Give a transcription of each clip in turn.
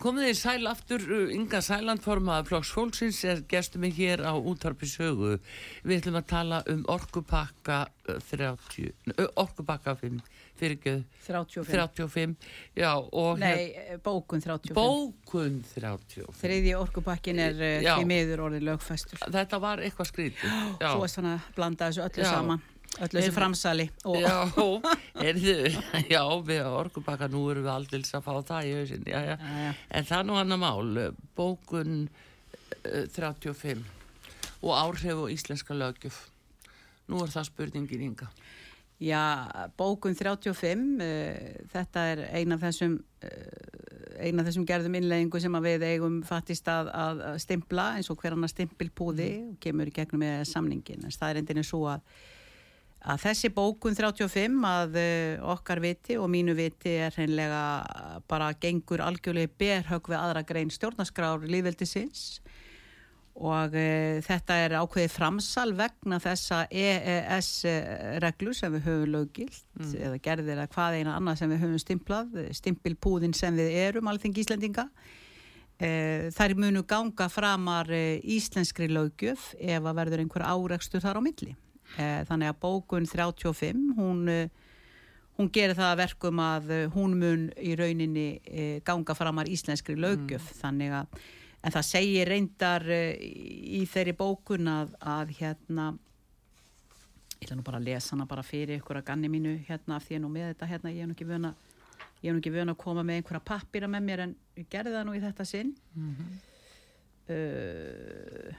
Komið þið sæl aftur, Inga Sælandformaða Flóks Fólksins er gestur mig hér á útvarpi sögu. Við ætlum að tala um orkupakka 30, orkupakka 5, fyrir ekki 35. 35, já og Nei, eh, bókun 35. bókun 35. Þriði orkupakkin er uh, Já. því miður orðið lögfæstur. Þetta var eitthvað skrítið. Svo er svona að blanda þessu öllu Já. saman, öllu þessu framsali. Og, Já, heyrðu, já, við orkupakka, nú erum við aldrei að fá það í hausinn, já, já. Já, já. En það nú annar mál, bókun eh, 35 og áhrif og íslenska lögjöf. Nú er það spurningin Inga. Já, bókun 35, uh, þetta er ein af þessum, uh, ein af þessum gerðum innleggingu sem að við eigum fattist að, að að stimpla eins og hver annar stimpilpúði og kemur í gegnum með samningin. En staðrindin er svo að, að þessi bókun 35 að uh, okkar viti og mínu viti er hreinlega bara gengur algjörlega berhög við aðra grein stjórnarskrár líðveldisins og e, þetta er ákveðið framsal vegna þessa EES-reglu sem við höfum löggilt eða gerðir að hvað eina annað sem við höfum stimplað, stimpilpúðin sem við erum alþeng Íslendinga. E, þær munu ganga framar íslenskri löggjöf ef að verður einhver árekstur þar á milli þannig að bókun 35 hún e, hún gerir það að verkum að eh, hún mun í rauninni ganga framar íslenskri löggjöf. Þannig að en það segir reyndar í þeirri bókun að, að hérna ég ætla nú bara að lesa hana bara fyrir ykkur að ganni mínu hérna af því að nú með þetta hérna. Ég er nú ekki vöna ég er nú ekki vöna að koma með einhverja pappira með mér en ég gerði það nú í þetta sinn. Uh,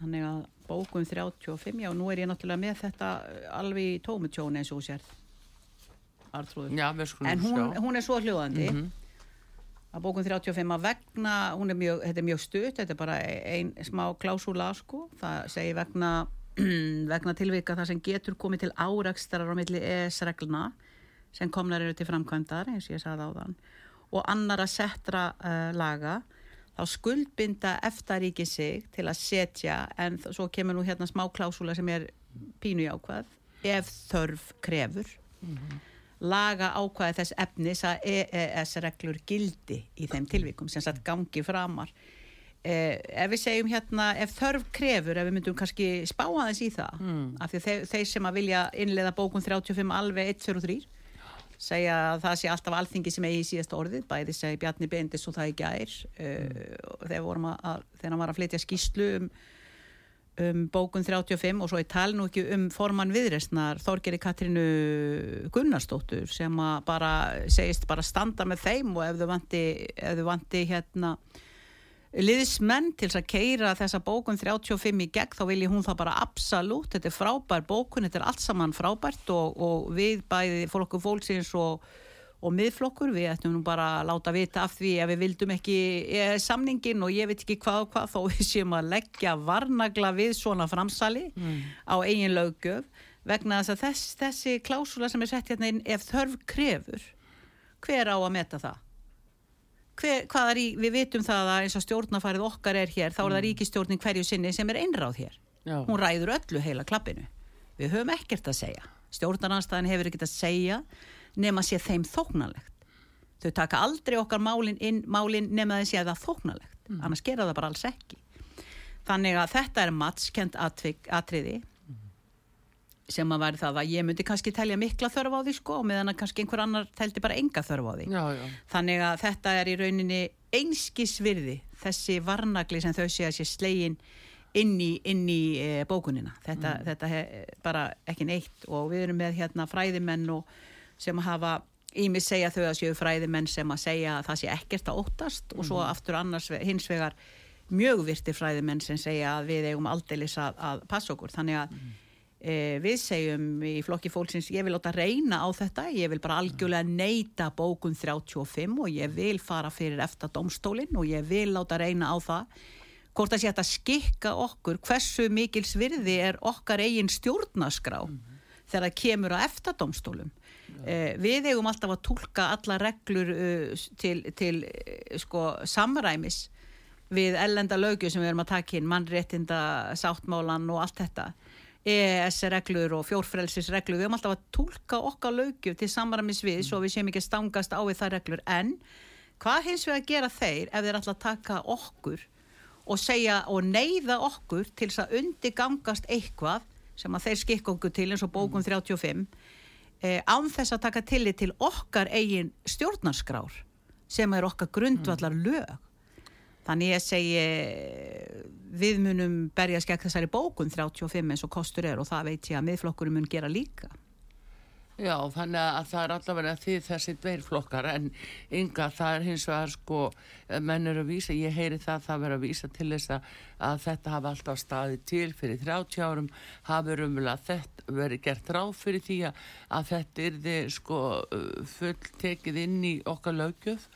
þannig að bókun 35 já nú er ég náttúrulega með þetta alveg í tómutjóni eins og sér Artrúður en hún, hún er svo hljóðandi. Mhm. að bókun 35 að vegna hún er mjög, þetta er mjög stutt þetta er bara ein smá klásúla sko. Það segir vegna vegna tilvika það sem getur komið til árakstrar á milli ES-regluna sem komnar eru til framkvæmdar eins og ég sagði áðan og annara settra uh, laga þá skuldbinda eftaríki sig til að setja en svo kemur nú hérna smá klásúla sem er pínu jákvæð ef þörf krefur laga ákvæði þess efnis að EES-reglur gildi í þeim tilvikum sem sagt gangi framar eh, ef við segjum hérna ef þörf krefur, ef við myndum kannski spá aðeins í það, mm. af því þeir, þeir sem að vilja innleiða bókun 35 alveg 1, 2 og 3 segja að það sé alltaf alþingi sem eigi í síðasta orðið, bæði segi Bjarni Bendis og það í gær uh, þegar, að, að, þegar hann var að flytja skýslu um um bókun 35 og svo ég tal nú ekki um formann viðresnar Þorgeri Katrínu Gunnarsdóttur sem að bara segist bara standa með þeim og ef þau vanti, ef þau vanti hérna liðsmenn til þess að keira þessa bókun 35 í gegn þá vilji hún það bara absolutt, þetta er frábær bókun þetta er allt saman frábært og, og við bæði fólku fólksins og og miðflokkur, við ættum nú bara að láta vita af því ef við vildum ekki e, samningin og ég veit ekki hvað og hvað þó við séum að leggja varnagla við svona framsali á eigin löggjöf. Vegna þess að þess, þessi klásula sem er sett hérna inn ef þörf krefur. Hver á að meta það? Hver, hvað er í, við vitum það að eins og stjórnafarið okkar er hér, þá er það ríkistjórnin hverju sinni sem er einráð hér. Já. hún ræður öllu heila klappinu við höfum ekkert að segja. Stjórnaranstæðin hefur ekkert að segja nema sé þeim þóknanlegt. Þau taka aldrei okkar málin inn málin nema þeim sé það þóknanlegt. Annars gera það bara alls ekki. Þannig að þetta er matskend atriði sem að væri það að ég myndi kannski telja mikla þörf á því sko og meðan að kannski einhver annar teldi bara enga þörf á því Já, já. Þannig að þetta er í rauninni einskisvirði þessi varnagli sem þau sé að sé slegin inn í, inn í e, bókunina. Þetta, þetta he, bara ekki neitt og við erum með hérna fræðimenn sem hafa ímis segja þau að séu fræðimenn sem að segja að það sé ekkert að óttast og svo aftur annars hins vegar mjög virti fræðimenn sem segja að við eigum aldeilis að, að passa okkur. Þannig að e, við segjum í flokki fólksins ég vil láta reyna á þetta, ég vil bara algjörlega neyta bókun 35 og ég vil fara fyrir eftir domstólinn og ég vil láta reyna á það. Hvort að sé að skikka okkur hversu mikils virði er okkar eigin stjórnaskrá mm -hmm. þegar það kemur á eftirdomstólum eh, við eigum alltaf að tólka alla reglur uh, til, til sko, samræmis við ellenda lögju sem við erum að taka inn mannréttinda, sáttmálan og allt þetta EES-reglur og fjórfrelsisreglur við höfum alltaf að tólka okkar lögju til samræmis við mm. svo við séum ekki stangast á við það reglur en hvað hins við að gera þeir ef þeir alltaf taka okkur og segja og neyða okkur til þess að undigangast eitthvað sem að þeir skikka okkur til eins og bókum 35 mm. eh, án þess að taka tillit til okkar eigin stjórnarskrár sem er okkar grundvallar lög Þannig ég segi við munum berja skekk þessari bókun 35 eins og kostur er og það veit ég að miðflokkurum mun gera líka. Já, þannig að það er allavega því þessi dveirflokkar en ynga það er hins vegar sko menn eru að vísa, ég heyri það það verður að vísa til þess að þetta hafa alltaf staðið til fyrir 30 árum hafi umvel verið gert ráð fyrir því að þetta er þið sko full tekið inn í okkar lögjöf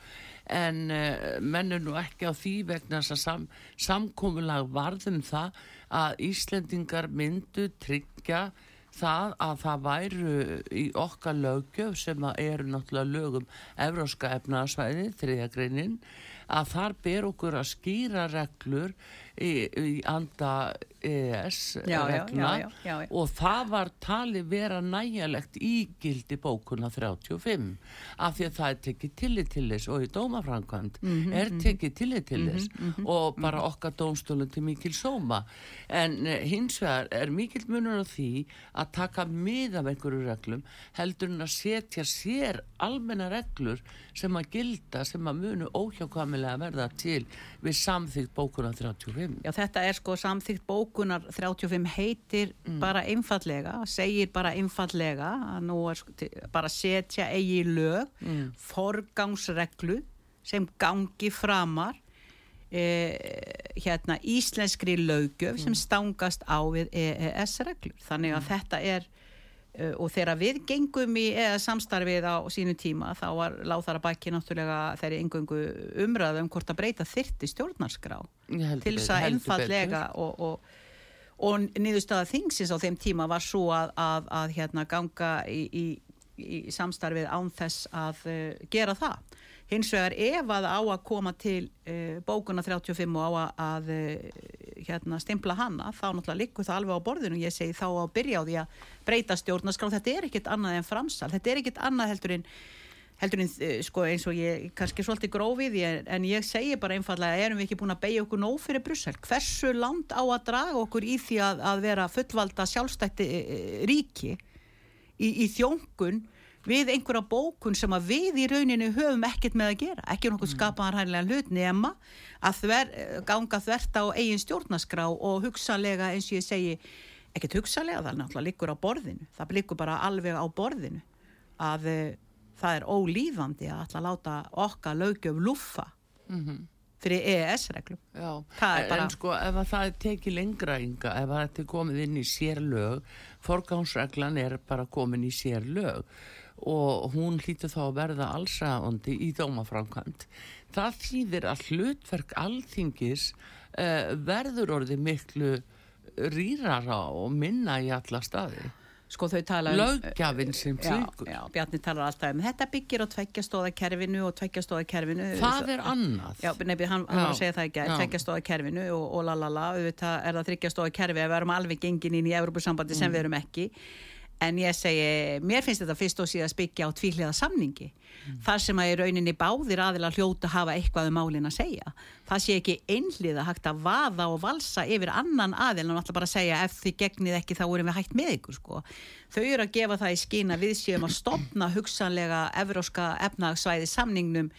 en uh, menn er nú ekki á því vegna þess að sam, samkomulag varðum það að Íslendingar myndu tryggja það að það væru í okkar lögjöf sem eru náttúrulega lögum Evróska efnaðsvæði, þriðagreinin að þar ber okkur að skýra reglur í, í anda ES já, regla já, já, og það var tali vera nægjalegt ígildi bókuna 35 af því að það er tekið tillit til þess og í dómafrankvæmt mm -hmm, er tekið tillit til mhm, þess mm -hmm, og bara okkar dómstólun til mikil sóma. En eh, hins vegar er mikil munur á því að taka mið af einhverju reglum heldur en að setja sér almenna reglur sem að gilda sem að munu óhjákvæmilega verða til við samþýgt bókuna 35 Já þetta er sko samþýgt bókuna bókunar 35 heitir mm. bara einfallega, segir bara einfallega að nú er sko bara setja eigi lög, mm. forgangsreglu sem gangi framar eh, hérna íslenskri lögjöf mm. sem stangast á við EES-reglur. Þannig að mm. þetta er og þegar við gengum í eða samstarfið á sínu tíma þá var láð þar að baki náttúrulega þeirri engungu umræðum hvort að breyta þyrti stjórnarskrá til þess að einfallega og, og, og niðurstaða þingsins á þeim tíma var svo að, að, að hérna, ganga í, í, í samstarfið án þess að uh, gera það. Hins vegar ef að á að koma til uh, bókuna 35 og á að uh, hérna, stimpla hana þá náttúrulega likur það alveg á borðinu. Ég segi þá að byrja á því að breyta stjórnarskrá. Þetta er ekkit annað en framsal. Þetta er ekkit annað heldur en heldur en eh, sko, eins og ég kannski svolítið grófið ég, en ég segi bara einfallega erum við ekki búin að beigja okkur nóg fyrir Brussel? Hversu land á að draga okkur í því að, að vera fullvalda sjálfstætti e, e, ríki í, í þjóngun við einhverja bókun sem að við í rauninu höfum ekkert með að gera ekki nokkuð mm. skapaðan hænlega hlut nema að þver, ganga þvert á eigin stjórnaskrá og hugsalega eins og ég segi ekkert hugsalega það er náttúrulega líkur á borðinu það líkur bara alveg á borðinu að það er ólífandi að alltaf láta okka lögjöf lúfa mm -hmm. fyrir EES-reglum bara... en sko ef það tekið lengra ynga, ef það er komið inn í sérlög forgánsreglan er bara komin í sérlög og hún hlýtur þá að verða allsraðandi í dómaframkvæmt það þýðir að hlutverk alþingis uh, verður orðið miklu rýrara og minna í alla staði. Sko þau tala um löggafinn sem slíkur. já, já, Bjarni talar alltaf um þetta byggir á tveggjastóðakerfinu og tveggjastóðakerfinu það er annað. Já, nefnir, hann, hann var að segja það ekki, tveggjastóðakerfinu og, og lalala, auðvitað er það þryggjastóðakerfi að við erum alveg gengin inn í Európa-sambandi mm. sem við erum ekki en ég segi, mér finnst þetta fyrst og síðan byggja á tvíliða samningi mm. þar sem að í rauninni báðir aðila hljóta hafa eitthvað um málin að segja það sé ekki einlið að hægt að vaða og valsa yfir annan aðil en alltaf bara segja ef þið gegnið ekki þá erum við hægt með ykkur sko. þau eru að gefa það í skína við séum að stopna hugsanlega evróska efnagsvæði samningnum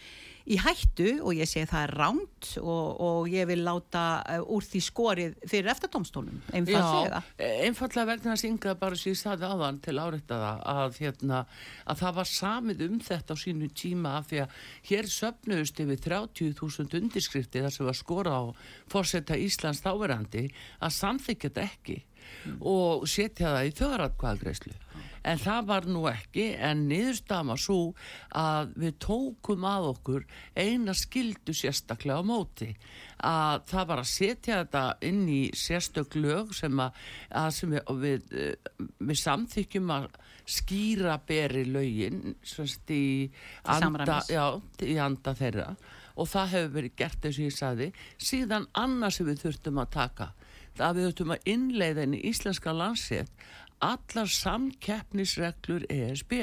í hættu og ég segi það er ránt og, og ég vil láta uh, úr því skorið fyrir eftirdomstólum einfallega. Já, einfallega vegna að synga bara sér staði aðan til áreitaða að, hérna, að það var samið um þetta á sínu tíma af því að hér söpnuðust yfir 30.000 undirskrifti þar sem var skora á fórsetta Íslands þáverandi að samþykja þetta ekki og setja það í þjóðratkvæðagreyslu en það var nú ekki en niðurstama svo að við tókum að okkur eina skildu sérstaklega á móti. Að það var að setja þetta inn í sérstök lög sem að, að sem við, við, eh, við samþykjum að skýra beri lögin í anda, já, í anda þeirra. Og það hefur verið gert eins og ég saði síðan annars sem við þurftum að taka það við þurftum að innleiða inn í íslenska landsett allar samkeppnisreglur ESB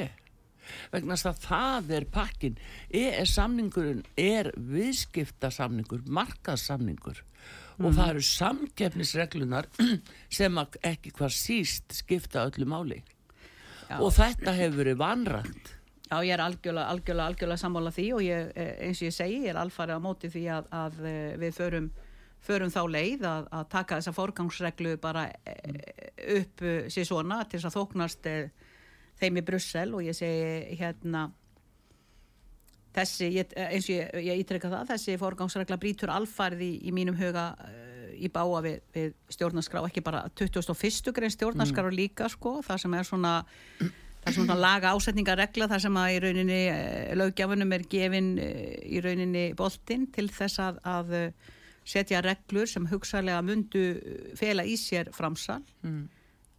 vegna að það er pakkin ES samningurinn er viðskiptasamningur, markaðsamningur mm. og það eru samkeppnisreglunar sem ekki hvað síst skipta öllu máli. Já. og þetta hefur verið vanrægt Já, ég er algjörlega, algjörlega, algjörlega sammála því og ég, eh, eins og ég segi, ég er alfarið á móti því að, að eh, við förum förum þá leið að, að taka þessa forgangsreglu bara mm. upp eh, sér svona til þess að þóknast þeim í Brussel og ég segi hérna þessi, ég, eins og ég, ég ítrykka það þessi forgangsregla brítur alfarði í, í mínum huga í báa við, við stjórnarskrá, ekki bara 2001. grein stjórnarskrá mm. líka sko, það sem er svona það er svona laga ásetningaregla þar sem að í rauninni lögjafunum er gefin í rauninni boltinn til þess að, að setja reglur sem hugsalega mundu uh, fela í sér framsal mm.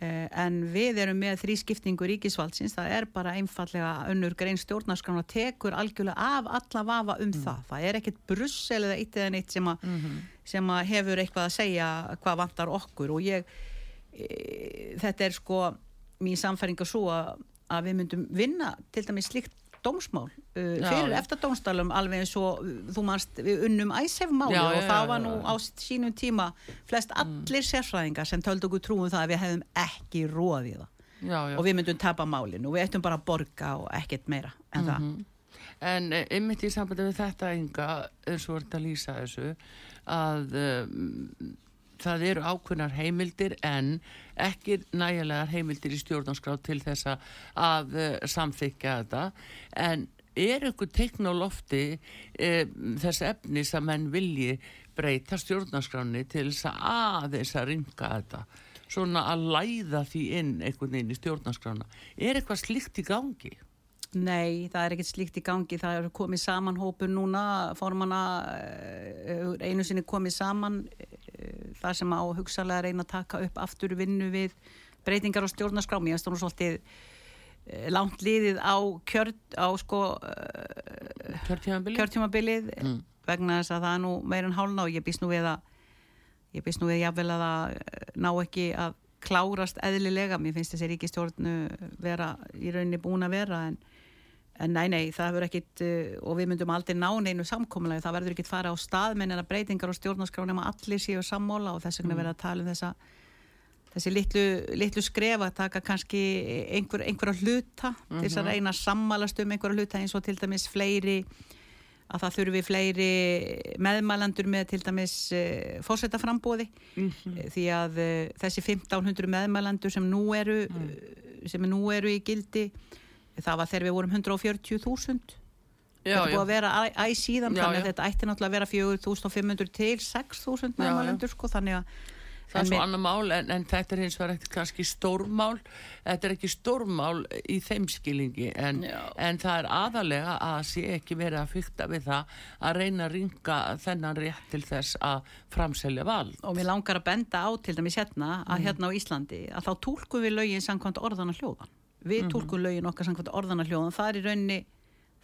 eh, en við erum með þrískiptingu ríkisvaldsins, það er bara einfallega önnur grein stjórnarskrána tekur algjörlega af alla vafa um mm. það það er ekkit brussel eða eitt eða neitt sem, a, mm -hmm. sem að hefur eitthvað að segja hvað vantar okkur og ég e, þetta er sko mín samfæringa svo að, að við myndum vinna til dæmis slikt dómsmál uh, fyrir eftir dómstælum alveg eins og uh, þú mannst við unnum æsefmáli og já, það var nú á sínum tíma flest mm. allir mm. sérfræðingar sem töldu okkur trúum það að við hefðum ekki róðið það já, já. og við myndum tapa málinu og við ættum bara að borga og ekkert meira en mm -hmm. það mhm. En eh, einmitt í sambandi við þetta enga eins og verður að lýsa þessu að um, það eru ákveðnar heimildir en ekki nægilegar heimildir í stjórnarskrá til þess að uh, samþykja þetta. En er ykkur teikn á lofti uh, þess efni sem menn vilji breyta stjórnarskráni til þess að aðeins að ringa þetta? Svona að læða því inn einhvern veginn í stjórnarskrána. Er eitthvað slikt í gangi? Nei, það er ekkert slikt í gangi, það er komið saman hópur núna, formana eh, einu sinni komið saman það sem á hugsalega reyna að taka upp aftur vinnu við breytingar á stjórnarskrám ég veist þú svolítið eh, langt liðið á kjörn á sko uh, kjörtjumabilið, kjörtjumabilið mm. vegna þess að það er nú meirinn hálna og ég býst nú við að ég býst nú við jáfnvel að það eh, ná ekki að klárast eðlilega, mér finnst þessi ríkistjórnu vera í rauninni búin að vera en en nei, nei, það verður ekkit uh, og við myndum aldrei ná neinu samkominlega það verður ekkit fara á stað með neina breytingar og stjórnarskráni að allir séu sammóla og þess vegna mm. verður að tala um þessa þessi litlu, litlu skref að taka kannski einhver, einhverja hluta mm -hmm. til að mhm. reyna að sammalast um einhverja hluta eins og til dæmis fleiri að það þurfi fleiri meðmælandur með til dæmis uh, fórsetaframbóði mm -hmm. því að þessi 1500 meðmælandur sem nú eru mm. sem nú eru í gildi það var þegar við vorum 140.000 þetta búið að vera æg síðan já, þannig að þetta ætti náttúrulega að vera 4.500 til 6.000 meðmælendur sko þannig að Það er svo annar mál en, en þetta er hins vegar ekkert kannski stórmál, þetta er ekki stórmál í þeim skilingi en, en það er aðalega að sé ekki verið að fykta við það að reyna að ringa þennan rétt til þess að framselja val. Og mér langar að benda á til dæmis hérna að mm. hérna á Íslandi að þá tólkum við lögin samkvæmt orðan og hljóðan við -hmm. tólkum lögin okkar samkvæmt orðana hljóðan það er í rauninni,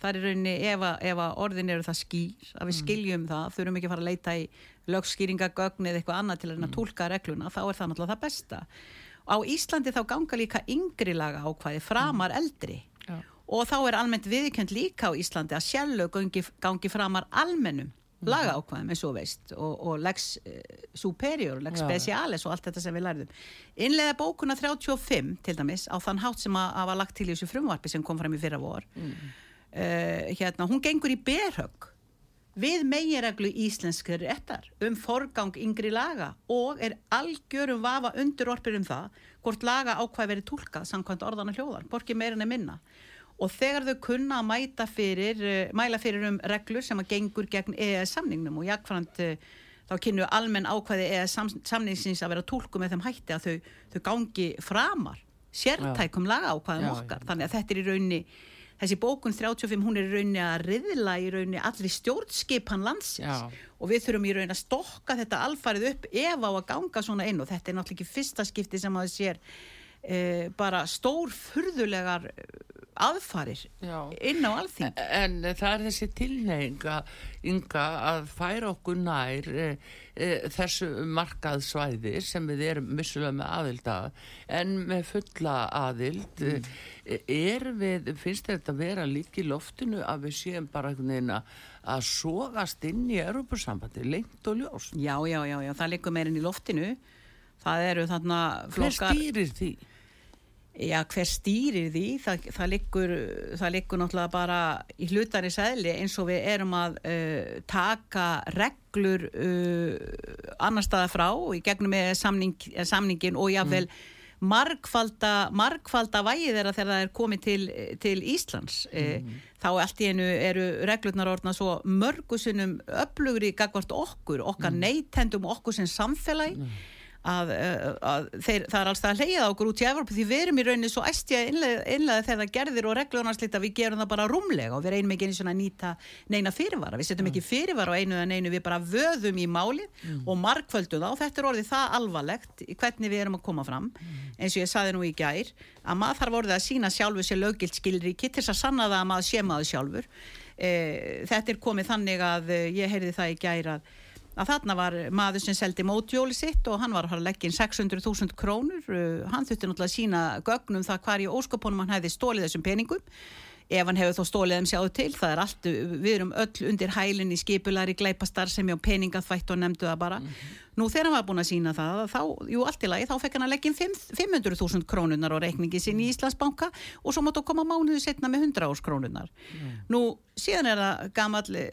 það er í rauninni ef, að, ef að orðin eru það skýr að við mm. skiljum það, þurfum ekki að fara að leita í lögskýringagögn eða eitthvað annað til að mm. tólka regluna, þá er það náttúrulega það besta á Íslandi þá ganga líka yngri laga ákvæði framar eldri ja. og þá er almennt viðkjönd líka á Íslandi að sjálflög gangi, gangi framar almennum Mhm. Laga ákvæðum eins og veist og, og lex uh, superior, lex ja. specialis og allt þetta sem við lærðum innlega bókuna 35 til dæmis á þann hátt sem að, að var lagt til í þessu frumvarpi sem kom fram í fyrra vor mm. uh, hérna, hún gengur í berhögg við megireglu íslenskir réttar um forgang yngri laga og er algjörum vafa undir orpir um það hvort laga ákvæð verið tólkað samkvæmt orðana hljóðar, borki meirin er minna og þegar þau kunna að mæta fyrir, uh, mæla fyrir um reglur sem að gengur gegn EES samningnum og jákvæmt uh, þá kynnu almenn ákvæði sam, samningsins að vera tólku með þeim hætti að þau, þau gangi framar sértækum laga ákvæðum okkar. þannig að þetta er í raunni þessi bókun 35 hún er í raunni að riðla í raunni allir stjórnskipan landsins. Já. og við þurfum í raunni að stokka þetta alfarið upp ef á að ganga svona inn. Og þetta er náttúrulega ekki fyrsta skipti sem að það sér e, bara stór furðulegar aðfarir Já. inn á alþing En það er þessi tilneying að, Inga, að færa okkur nær e, e, þessu markaðsvæði sem við erum vissulega með aðild að en með fulla aðild mm. er við, finnst þetta að vera líka í loftinu að við séum bara að sogast inn í Europasambandi, lengt og ljós já, já, já, já, það liggur meirinn í loftinu það eru þarna Hver flokkar stýrir því? Já, hver stýrir því? Það, það, liggur, það liggur náttúrulega bara í hlutari sæðli eins og við erum að uh, taka reglur uh, annar staða frá í gegnum með samning, eh, samningin og jáfnvel margfalda, margfalda vægið þeirra þegar það er komið til, til Íslands. Mm. Þá allt í einu eru reglurnar orðna svo mörgusinnum öflugri gagvart okkur, okkar mm. neytendum okkur sem samfélagi að, uh, að þeir, það er alls það að leiða okkur út í Evropa því við erum í rauninni svo innlega, innlega þegar það gerðir og reglunarslita við gerum það bara rúmlega og við reynum ekki svona að nýta neina fyrirvara, við setjum ekki fyrirvara á einu en einu, við bara vöðum í máli og markföldum það og þetta er orðið það alvarlegt hvernig við erum að koma fram. Eins og ég saði nú í gær að maður þarf orðið að sína sjálfur sér lögilt skilríki til þess að sanna það að maður sé maður sjálfur. E, þetta er komið þannig að eh, ég heyrði það í gær að að þarna var maður sem seldi mótjóli sitt og hann var að leggja inn 600.000 krónur. Uh, hann þurfti náttúrulega að sína gögnum það hvar í óskopunum hann hefði stólið þessum peningum ef hann hefur þó stólið þeim sjáðu til það er allt, við erum öll undir hælinn í skipulari, glæpastar sem já peningaþvætt og nefndu það bara. Nú þegar hann var búin að sína það, þá, jú allt í lagi þá fekk hann að leggja inn fimm- 500.000 krónunar á reikningi sinn í Íslandsbanka og svo máttu koma mánuðu setna með 100 ás krónunar nú síðan er það gamall eh,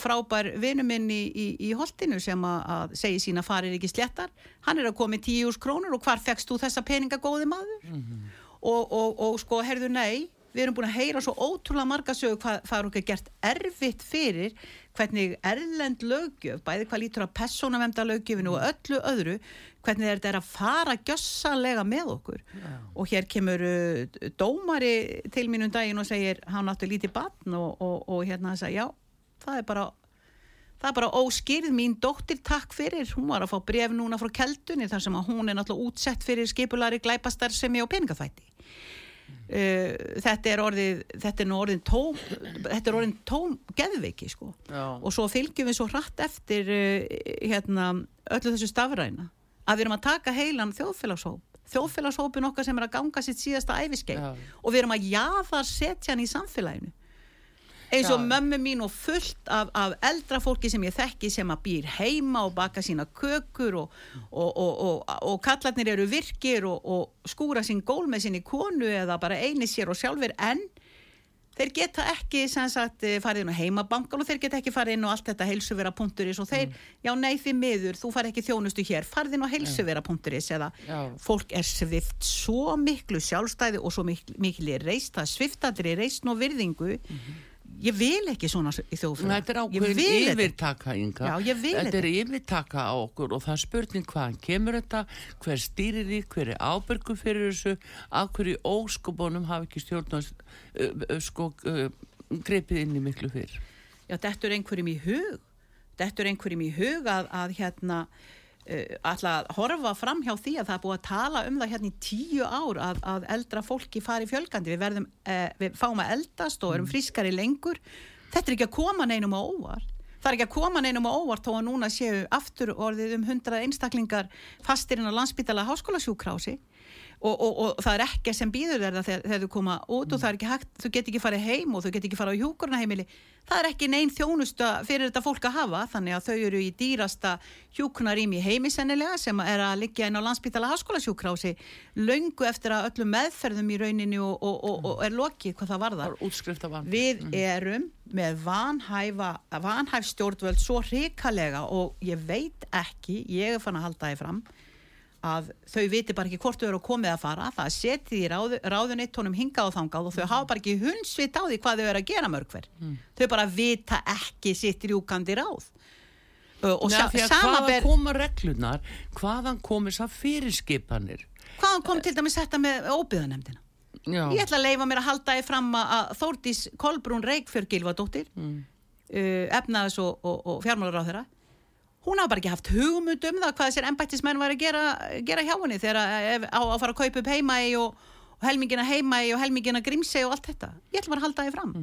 frábær vinur minn í, í, í holtinu sem að, að segi sína farir ekki sléttar. Hann er að koma í 10 úrs krónur og hvar fekkst þú þessa peninga góði maður og, og, og sko herðu nei við erum búin að heyra svo ótrúlega marga sögu hvað það er okkur gert erfitt fyrir hvernig erlend löggjöf bæði hvað lítur að persónavemda löggjöfinu og öllu öðru hvernig þetta er að fara gjössalega með okkur? Og hér kemur uh, dómari til mínum daginn og segir hann áttu lítið batn og, og, og hérna hann sagði já, það er bara það er bara óskýrð, mín dóttir takk fyrir, hún var að fá bref núna frá keldunni þar sem að hún er náttúrulega útsett fyrir skipulari glæpastarfsemi og peningaþvætti uh, þetta er orðið þetta er orðin tóm þetta er orðin tóm geðveiki sko Já. og svo fylgjum við svo hratt eftir uh, hérna öllu þessu stafræna að við erum að taka heilan þjóðfélagshóp þjóðfélagshópin okkar sem er að ganga sitt síðasta æfiskeið Já. og við erum að jaða setja hann í samfélaginu eins og mömmu mín og fullt af, af eldra fólki sem ég þekki sem að býr heima og baka sína kökur og, og, og, og, og kallarnir eru virkir og, og skúra sín gól með sinni konu eða bara eini sér og sjálfur en þeir geta ekki sagt, eh, farið inn á heimabankan og þeir geta ekki farið inn á allt þetta heilsuvera.is og þeir, já nei því miður þú farið ekki þjónustu hér, farið inn á heilsuvera.is eða Já. fólk er svift svo miklu sjálfstæði og svo miklu, miklu reist, það sviftadri reist og virðingu ég vil ekki svona í þjóðfélag Þetta er ákveðin þetta. yfirtaka, Inga. Já, Þetta er þetta. yfirtaka á okkur og það er spurning hvaðan kemur þetta, hver stýrir því, hver er ábyrgu fyrir þessu, af hverju óskubunum hafa ekki stjórnast uh, uh, sko uh, greipið inn í miklu fyrr. já, þetta er einhverjum í hug þetta er einhverjum í hug að, að hérna ætla að horfa fram hjá því að það er búið að tala um það hérna í tíu ár að, að eldra fólki fari fjölgandi. Við verðum, uh, við fáum að eldast og erum frískari lengur. Þetta er ekki að koma neinum á óvart. Það er ekki að koma neinum á óvart þó að núna séu aftur orðið um 100 einstaklingar fastirinn á landsbytala háskólasjúkrási og, og, og það er ekki sem býður þeirra þegar, þegar þú koma út og það er ekki hægt, þú get ekki farið heim og þú get ekki farið á hjúkurnaheimili það er ekki neinn þjónusta fyrir þetta fólk að hafa þannig að þau eru í dýrasta hjúknarým í heimi sennilega sem er að liggja inn á landsbytala háskólasjúkrási löngu eftir að öllum meðferðum í rauninni og, og, og, og er lokið hvað það Það varðar. Við erum með vanhæfa, vanhæf stjórnvöld svo hrikalega og ég veit ekki, ég er fann að halda því fram að þau viti bara ekki hvort þau eru að komið að fara það setið í ráð, ráðunitt honum hingað og þangað og þau hafa bara ekki hundsvit á því hvað þau eru að gera mörg hver þau bara vita ekki sitt rjúkandi ráð og Nei, sa, hvaðan samanber, koma reglunar, hvaðan komi þessar fyrirskipanir? hvaðan kom til dæmis þetta með óbyðanemdina? Ég ætla að leifa mér að halda því fram að- Þórdís Kolbrún Reykjörg Gilvadóttir mm. efnaðis og, og, og fjármálar á þeirra hún hafa bara ekki haft hugmynd um það hvað þessir embættismenn var að gera, gera hjá henni þegar að, ef- á að fara að kaupa upp heima í og, og helmingina heima í og helmingina grímsei og allt þetta. Ég ætla bara að halda því fram.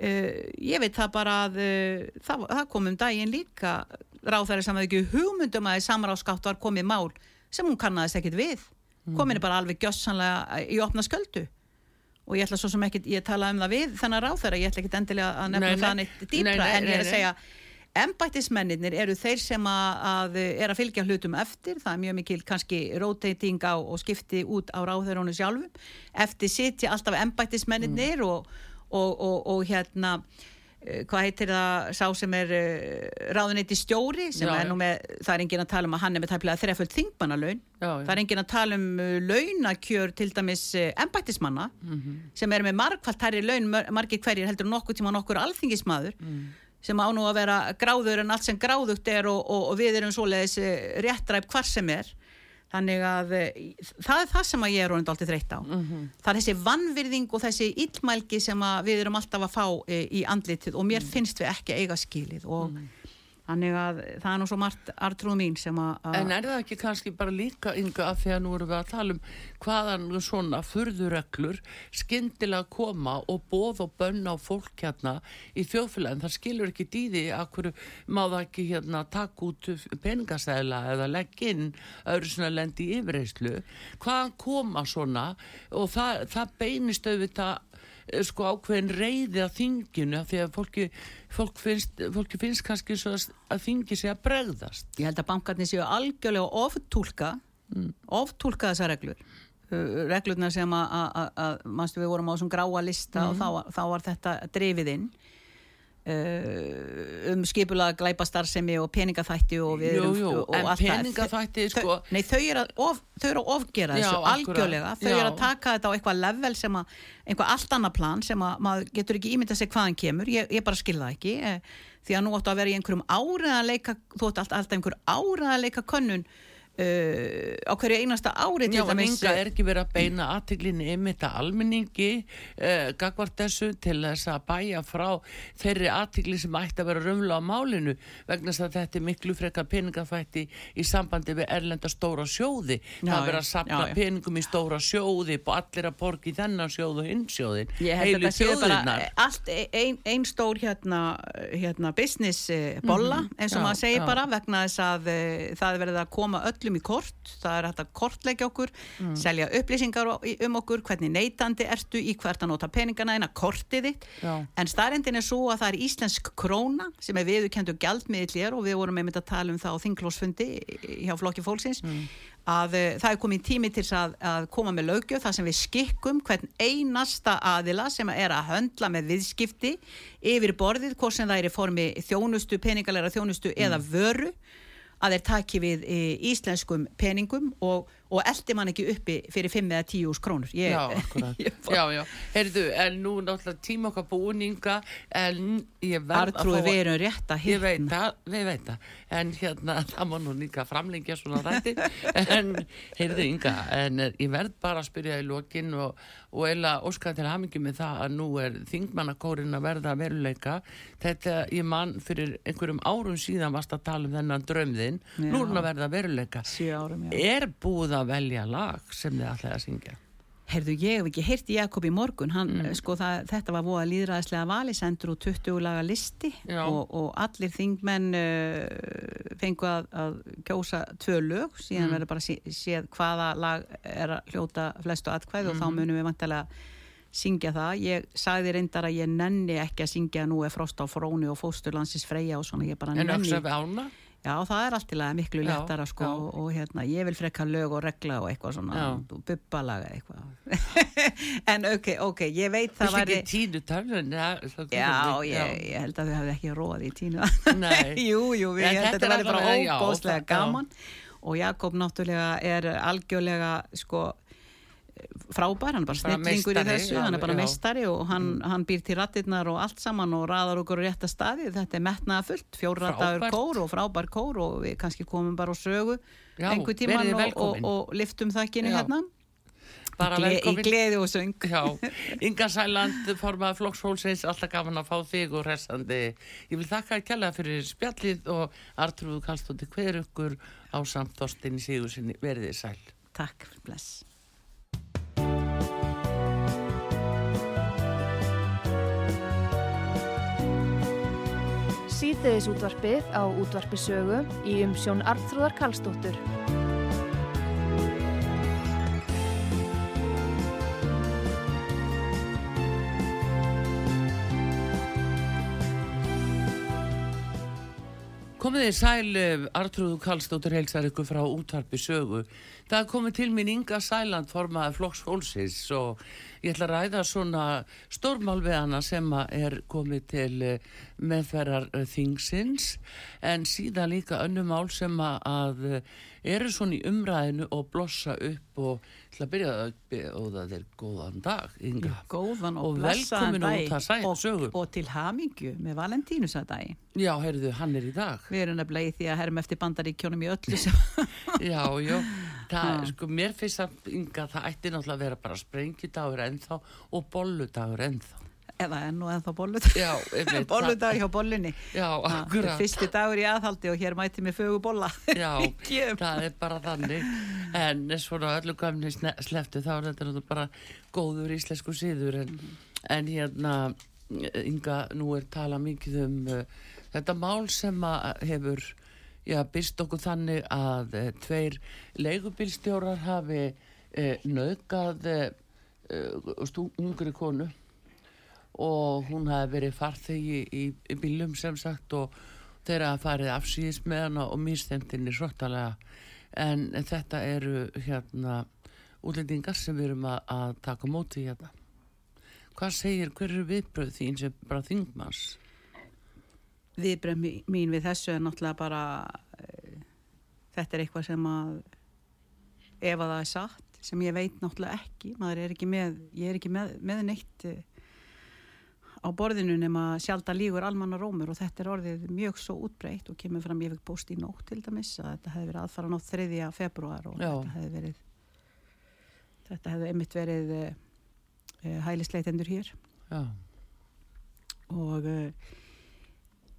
uh, ég veit það bara að uh, það, það kom um daginn líka ráþæri sem hafði ekki hugmynd um að í samráðskátt var komið mál sem hún kannaðist ekkit við. Komin er bara alveg gjössanlega í opna sköldu og ég ætla svo sem ekkit, ég tala um það við þennan ráþæra, ég ætla ekkit endilega að nefna Nei, það neitt dýpra Nei, nei, en ég er að segja embættismennir eru þeir sem að, að er að fylgja hlutum eftir, það er mjög mikil kannski rotating á og skipti út á ráþærónu sjálfum, eftir sitja alltaf embættismennir og, og, og, og hérna eh, hvað heitir það, sá sem er uh, ráðuneyti stjóri sem Já, er nú með, það er enginn að tala um að hann er með tæplega þreföld þingmannalaun. Það er enginn að tala um uh, launakjör til dæmis embættismanna sem er með margfalt hærri laun mar- margir hverjir heldur nokkuð tíma nokkur alþingismadur sem á nú að vera gráður en allt sem gráðugt er og, og, og við erum svoleiðis uh, réttræp hvar sem er. Þannig að uh, það er það sem ég er orðin dálítið þreytt á. Það er þessi vannvirðing og þessi illmælgi sem við erum alltaf að fá uh, í andlitið og mér finnst við ekki eiga skilið og þannig að það er nú svo margt artrúð mín sem að En er það ekki kannski bara líka ynga að því að nú erum við að tala um hvaðan svona furðureglur skyndilega koma og bóð og bönn á fólk hérna í þjóðfélagin. Það skilur ekki dýði að hverju má það ekki hérna taka út peningastæðla eða leggja inn öðru svona lendi yfirreyslu. Hvaðan koma svona og það, það beinist auðvitað sko ákveðin reyði að þinginu því að fólki, fólk finnst, fólki finnst kannski svo að þingi sé að bregðast. Ég held að bankarnir séu algjörlega oftúlka oftúlka þessar reglur. Uh, reglurnar sem að, að, að, að mannstu við vorum á þessum gráa lista og þá, þá var þetta drifið inn um skipulega glæpastarfsemi og peningaþætti og við Jú, erum jú, og en peningaþætti, sko- Nei, þau eru að, of, þau eru að ofgera Já, þessu akkúrat. algjörlega þau Já. eru að taka þetta á eitthvað level sem að einhvað allt annað plan sem að maður getur ekki ímyndað sig hvaðan kemur ég, ég bara skil það ekki eh, því að nú áttu að vera í einhverjum áriðanleika þú áttu alltaf, alltaf einhver áriðanleika könnun uh, á hverju einasta ári Já, en enga er ekki verið að beina aðtiklinni ymmit að almenningi uh, gagvart þessu til þess að bæja frá þeirri aðtikli sem ætti að vera rumla á málinu vegna þess að þetta er miklu frekar peningafætti í sambandi við erlenda stóra sjóði. Já, það er verið að sapna já, já. peningum í stóra sjóði og allir að borga í þennan sjóð og hinn sjóðin heilu þetta séu bara þjóðirnar. allt ein, ein stór hérna, hérna business eh, bolla eins og maður segir bara vegna þess að eh, það er verið að koma öllum í kort. Það er hægt að kortleggja okkur selja upplýsingar um okkur hvernig neytandi ertu í hvert að nota peningana þína kortið þitt. Já. en starrendin er svo að það er íslensk króna sem er viðurkendu gjaldmiðl hér og við vorum einmitt að tala um það á þinglósfundi hjá flokki fólksins að uh, það er komið tími til að, að koma með lögjöf þar sem við skikkum hvern einasta aðila sem er að höndla með viðskipti yfir borðið, hvort sem það er í formi þjónustu, peningalega þjónustu eða vöru að þeir taki við e, íslenskum peningum og, og eldi mann ekki uppi fyrir 5 eða 10 úrs krónur ég, Já, akkurat. Já, já. Heyrðu, en nú náttúrulega tíma okkar búninga en ég verð að Artrúi fá við erum rétt að Ég veit hitna það, við veit það, en hérna, það má nú líka framlengja svona þætti, en heyrðu ynga, en eh, ég verð bara að spyrja í lokin og, og eiginlega óska til hamingi með það að nú er þingmannakórin að verða að veruleika, þetta ég man fyrir einhverjum árum síðan varst að tala um þennan draumðinn, nú er hann að verða að veruleika. Sjö árum, já. Er búið að velja lag sem þið ætlaði að syngja? Heyrðu, ég hef ekki heyrti Jakob í morgun hann, Mm. sko, það, þetta var voða líðræðislega vali sendur úr 20 laga listi og, og allir þingmenn uh, fengu að, að kjósa tvö lög, síðan Mm. verður bara sé, séð hvaða lag er að hljóta flestu atkvæð og Mhm. þá munum við vantilega syngja það. Ég sagði reyndar að ég nenni ekki að syngja nú er frost á fróni og fósturlandsins freyja og svona, ég bara En nenni öksa við ána? Já, það er allt í lagi miklu Já, lettara sko já. og, og hérna, ég vil frekka lög og regla og eitthvað svona, Já. bubbalaga eitthvað en ok, ok, ég veit það væri ekki tínu tölun? Já, ég, ég held að þau hefði ekki róað í tínu Nei. Jú, jú, En held að þetta væri bara já. gaman og Jakob náttúrulega er algjörlega sko frábær, hann er bara snillingur í þessu, hann er bara já. Mm. meistari og hann, hann býr til rattirnar og allt saman og raðar okkur á rétta staði, þetta er metnaða fullt fjórrataður kór og frábær kór og við kannski komum bara á sögu Já, einhver tíman og, og, og liftum þakkinu hérna. Gle, í gleði og söng. Inga Sæland, formaði flokksfólksins, alltaf gaman að fá þig og resandi. Ég vil þakka að kjalla fyrir spjallið og Artrúðu Kallstótti hver ykkur á samt Þorstinni Sigursinni veriði sæl. takk, bless Síðdeðis útvarpið á útvarpi sögu í umsjón Arnþróðar Karlsdóttur. Komið þið sæl, eh, Artrúðu Kallstóttir heilsar ykkur frá útvarpi sögu. Það komið til mín Inga Sæland formaði flokksfólksins og ég ætla að ræða svona stórmál við hana sem að er komið til eh, meðferðar eh, þingsins en síðan líka önnum mál sem að, að eh, eru svona í umræðinu og blossa upp og ætla að byrja að það er góðan dag, Inga. góðan og, Og velkomin út að sæ- og, sögu. og til hamingju með Valentínusadagi Já, heyrðu, hann er í dag. við erum nefnilega í því að herrum eftir bandaríkjónum í öllu sem Já, já, það, sko, mér finnst að Inga, það ætti náttúrulega að vera bara sprengjudagur ennþá og bolludagur ennþá. eða enn og ennþá bolludag bolludag hjá bollunni. Fyrsti dagur í aðhaldi og hér mæti mér fögu bolla. Já, það er bara þannig. En svona öllu gamni sleftu þá er þetta bara góður íslensku síður. En, en hérna, Inga, nú er talað mikið um uh, þetta mál sem að hefur já, byrst okkur þannig að uh, tveir leigubílstjórar hafi uh, nöðgað uh, stú, ungri konu. Og hún hafi verið farþegi í, í bílum sem sagt og þeirra farið afsýðis með hana og místemtinni svottalega en þetta eru hérna útlendingar sem við erum að, að taka móti hérna. Hvað segir, hver eru viðbröð þín sem bara þingmanns viðbröð mín við þessu er náttúrulega bara uh, þetta er eitthvað sem að ef að það er satt sem ég veit náttúrulega ekki maður er ekki með, ég er ekki með, með neitt uh, á borðinu nema sjálfda lígur almanna rómur og þetta er orðið mjög svo útbreytt og kemur fram ég fikk post í nótt til dæmis að þetta hefði verið aðfara nótt 3. februar og Já. þetta hefði verið þetta hefði einmitt verið uh, hælisleitendur hér já, og uh,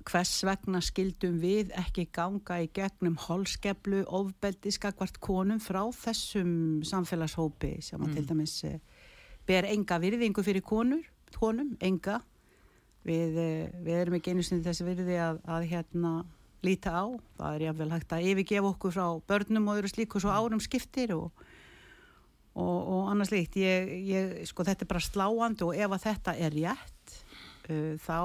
hvers vegna skildum við ekki ganga í gegnum holskeplu ofbeldi skakvart konum frá þessum samfélagshópi sem að til dæmis uh, ber enga virðingu fyrir konur, konum, enga. Við, uh, við erum ekki einu sinni þessi virði að, að hérna líta á, það er jáfnvel hægt að yfirgefa okkur frá börnum og öðru slíku svo árum skiptir og og, og annars líkt ég, ég, sko þetta er bara sláandi og ef að þetta er rétt uh, þá,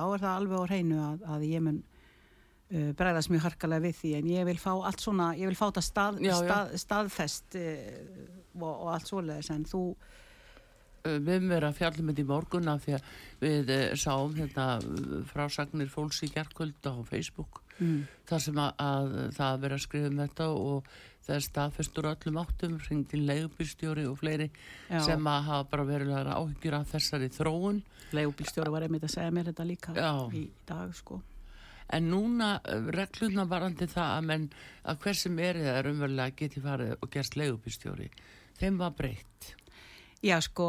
þá er það alveg á hreinu að, að ég mun uh, bregðast mjög harkalega við því en ég vil fá allt svona, ég vil fá þetta stað, stað, staðfest uh, og, og allt svoleiðis en þú við höfum verið að fjalla með þetta í morgun af því að við uh, sáum hérna uh, frásagnir fólks í gerkvöld á Facebook mm, þar sem að, að það að vera að skrifa um þetta og það er staðfestur öllum áttum hringdi leigubýrstjóri og fleiri Já. sem að hafa bara verið að áhyggjur af þessari þróun leigubílstjóri var einmitt að segja mér þetta líka Já. í dag sko en núna regluna varandi það að menn að hver sem er það er umverulega geti farið og gerst leigubýrstjóri þeim var breytt Já sko,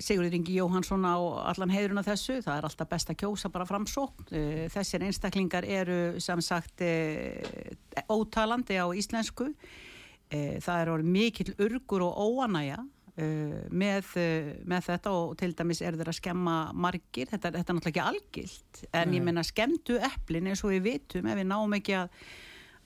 Sigurður Ingi Jóhansson á allan af þessu, það er alltaf best að kjósa bara framsókn. Eh, Þessir einstaklingar eru sem sagt eh, ótalandi á íslensku. Eh, Það er orðið mikill urgur og óanæja með, með þetta og til dæmis er þeir að skemma margir. Þetta, þetta er náttúrulega ekki algilt en Nei. ég menna skemmtu eplin eins og við vitum ef við náum ekki að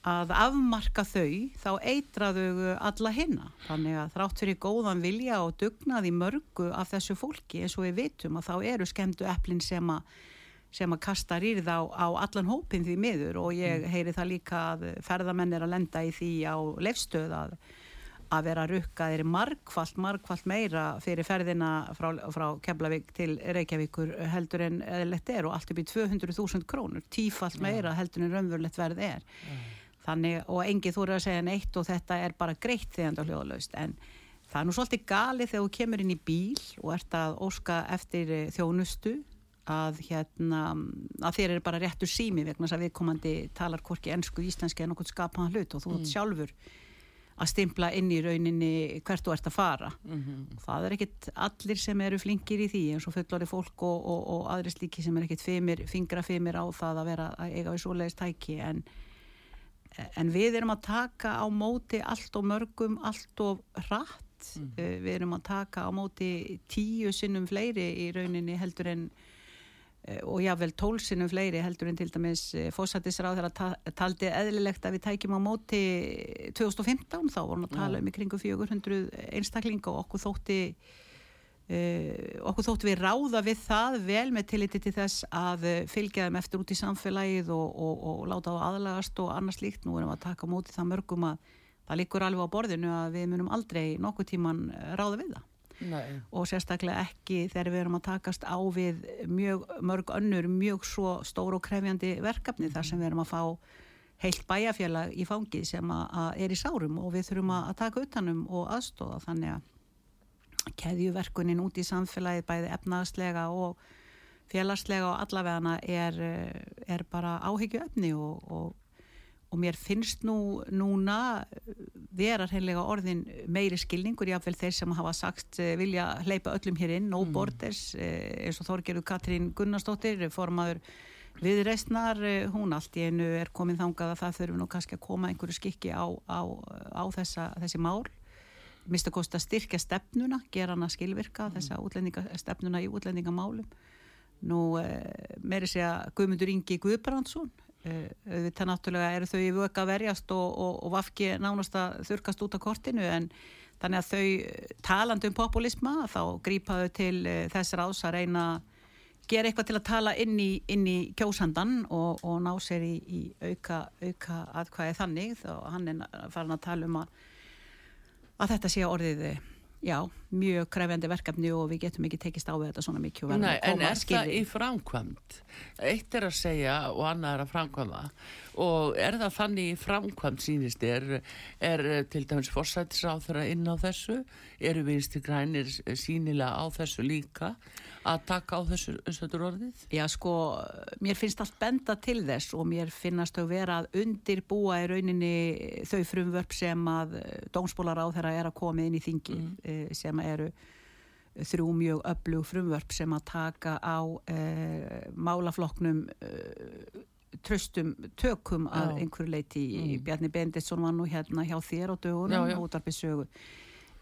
að afmarka þau, þá eitraðu alla hinna. Þannig að þrátt fyrir góðan vilja og dugnað í mörgu af þessu fólki, eins og við vitum að þá eru skemmtu eplin sem að sem að kasta rýrð á, á allan hópin því miður og ég heyri það líka að ferðamenn er að lenda í því á leifstöð að, að vera rukkaðir margfalt, margfalt meira fyrir ferðina frá, frá Keflavík til Reykjavíkur heldur en eðlilegt er og allt upp í 200.000 krónur, tífalt meira heldur en raunverulegt verð er. Þannig, og engið þú eru að segja neitt og þetta er bara greitt þegar þetta hljóðlaust. En það er nú svolítið galið þegar þú kemur inn í bíl og ert að óska eftir eh, þjónustu að hérna að þér er bara réttur sími vegna þess að viðkomandi talar hvorki ennsku, íslenski en okkur skapaðan hlut og þú ert sjálfur að stimpla inn í rauninni hvert þú ert að fara. Það er ekkit allir sem eru flinkir í því eins og fullori fólk og, og, og aðri slíki sem er ekkit fimir, fingra fimir á það að vera að eiga við svoleiðist tæki. En, en við erum að taka á móti allt og mörgum allt og hratt. Mm. við erum að taka á móti tíu sinnum fleiri í rauninni heldur en eh, og jável tólsinnum fleiri heldur en til dæmis fósættisráð þegar taldi eðlilegt að við tækjum á móti 2015 þá vorum að tala um í kringu 400 einstaklinga og okkur þótti uh, okkur þótti við ráða við það vel með tilliti til þess að fylgja þeim eftir út í samfélagið og, og, og láta á aðlagast og annars líkt nú erum við að taka móti það mörgum að það líkur alveg á borðinu að við munum aldrei nokkuð tíman ráða við það Nei. og sérstaklega ekki þegar við erum að takast á við mjög, mörg önnur mjög svo stór og krefjandi verkefni þar sem við erum að fá heilt bæjarfélag í fangið sem að, að er í sárum og við þurfum að, taka utanum og aðstóða þannig að keðjuverkunin út í samfélagið bæði efnaðslega og félagslega og allavegana er, er bara áhyggju efni og, og og mér finnst nú núna vera hreinlega orðin meiri skilningur jáfnveil þeir sem hafa sagt eh, vilja hleypa öllum hér inn, no mm. borders eh, eins og Þorgerur Katrín Gunnarsdóttir formaður viðreistnar eh, hún allt í einu er komin þangað að það þurfum nú kannski að koma einhverju skikki á, á, á þessa, þessi mál mista kosti að styrkja stefnuna gera hana skilvirka mm. þessa stefnuna í útlendingamálum nú meiri segja Guðmundur Ingi Guðbrandsson þetta náttúrulega eru þau í vögg að verjast og, og, og vafki nánast að þurkast út af kortinu en þannig að þau talandi um populisma þá grípaðu til uh, þess ráðs að reyna gera eitthvað til að tala inn í, inn í kjósandan og, og ná sér í, í auka, auka aðkvæði þannig og hann er farin að tala um að, að þetta sé orðið já, mjög krefjandi verkefni og við getum ekki tekist á þetta svona mikið Nei, en er það í framkvæmt? Eitt er að segja og annað er að framkvæma og er það þannig í framkvæmt sínist er, er til dæmis fórsættisáþara inn á þessu eru viðstir grænir sínilega á þessu líka að taka á þessu össutur orðið? Já sko, mér finnst allt benda til þess og mér finnast þau vera að undirbúa í rauninni þau frumvörp sem að dómsbólar á þeirra er að koma inn í þingi mm. Eh, sem eru þrjú mjög öflug frumvörp sem að taka á eh, málafloknum eh, tröstum tökum að já. einhverju leiti mm. Bjarni Benditsson var nú hérna hjá þér á dögunum út af besögu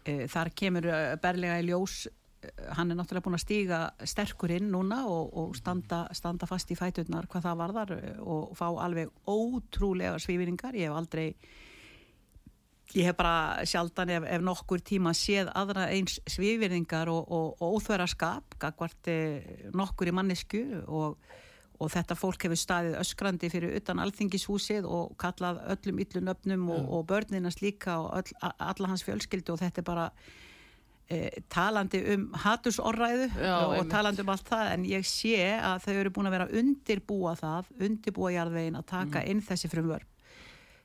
eh, þar kemur eh, berlega í ljós eh, hann er náttúrulega búin að stíga sterkur inn núna og, og standa, standa fast í fæturnar hvað það varðar og fá alveg ótrúlega svífinningar ég hef aldrei ég hef bara sjaldan ef, ef nokkur tíma séð aðra eins svífinningar og, og, og óþverra skap gagvart nokkur í mannesku og og þetta fólk hefur staðið öskrandi fyrir utan alþingishúsið og kallað öllum yllun öfnum og, og börninast líka og öll, alla hans fjölskyldu og þetta er bara e, talandi um hatursorræðu og einmitt. talandi um allt það en ég sé að þau eru búin að vera undirbúa það, undirbúa jarðvegin að taka mm. inn þessi frumvörp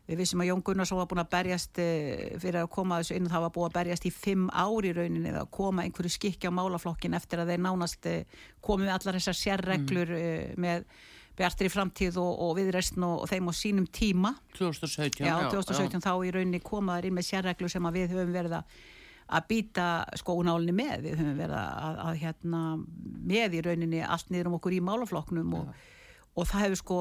Við vissum að Jón Gunnarsson var búin að berjast eh, fyrir að koma þessu inn og það var búin að berjast í fimm ári rauninni eða að koma einhverju skikki á málaflokkin eftir að þeir nánast eh, komið allar þessar sérreglur mm. með bjartir í framtíð og, og viðreistn og, og þeim á sínum tíma. 2017. Já, 2017 já. þá í rauninni komaður inn með sérreglur sem við höfum verið að býta skóunálinni með, við höfum verið að, að, að hérna, með í rauninni allt niður um okkur í málaflokknum og ja og það hefur sko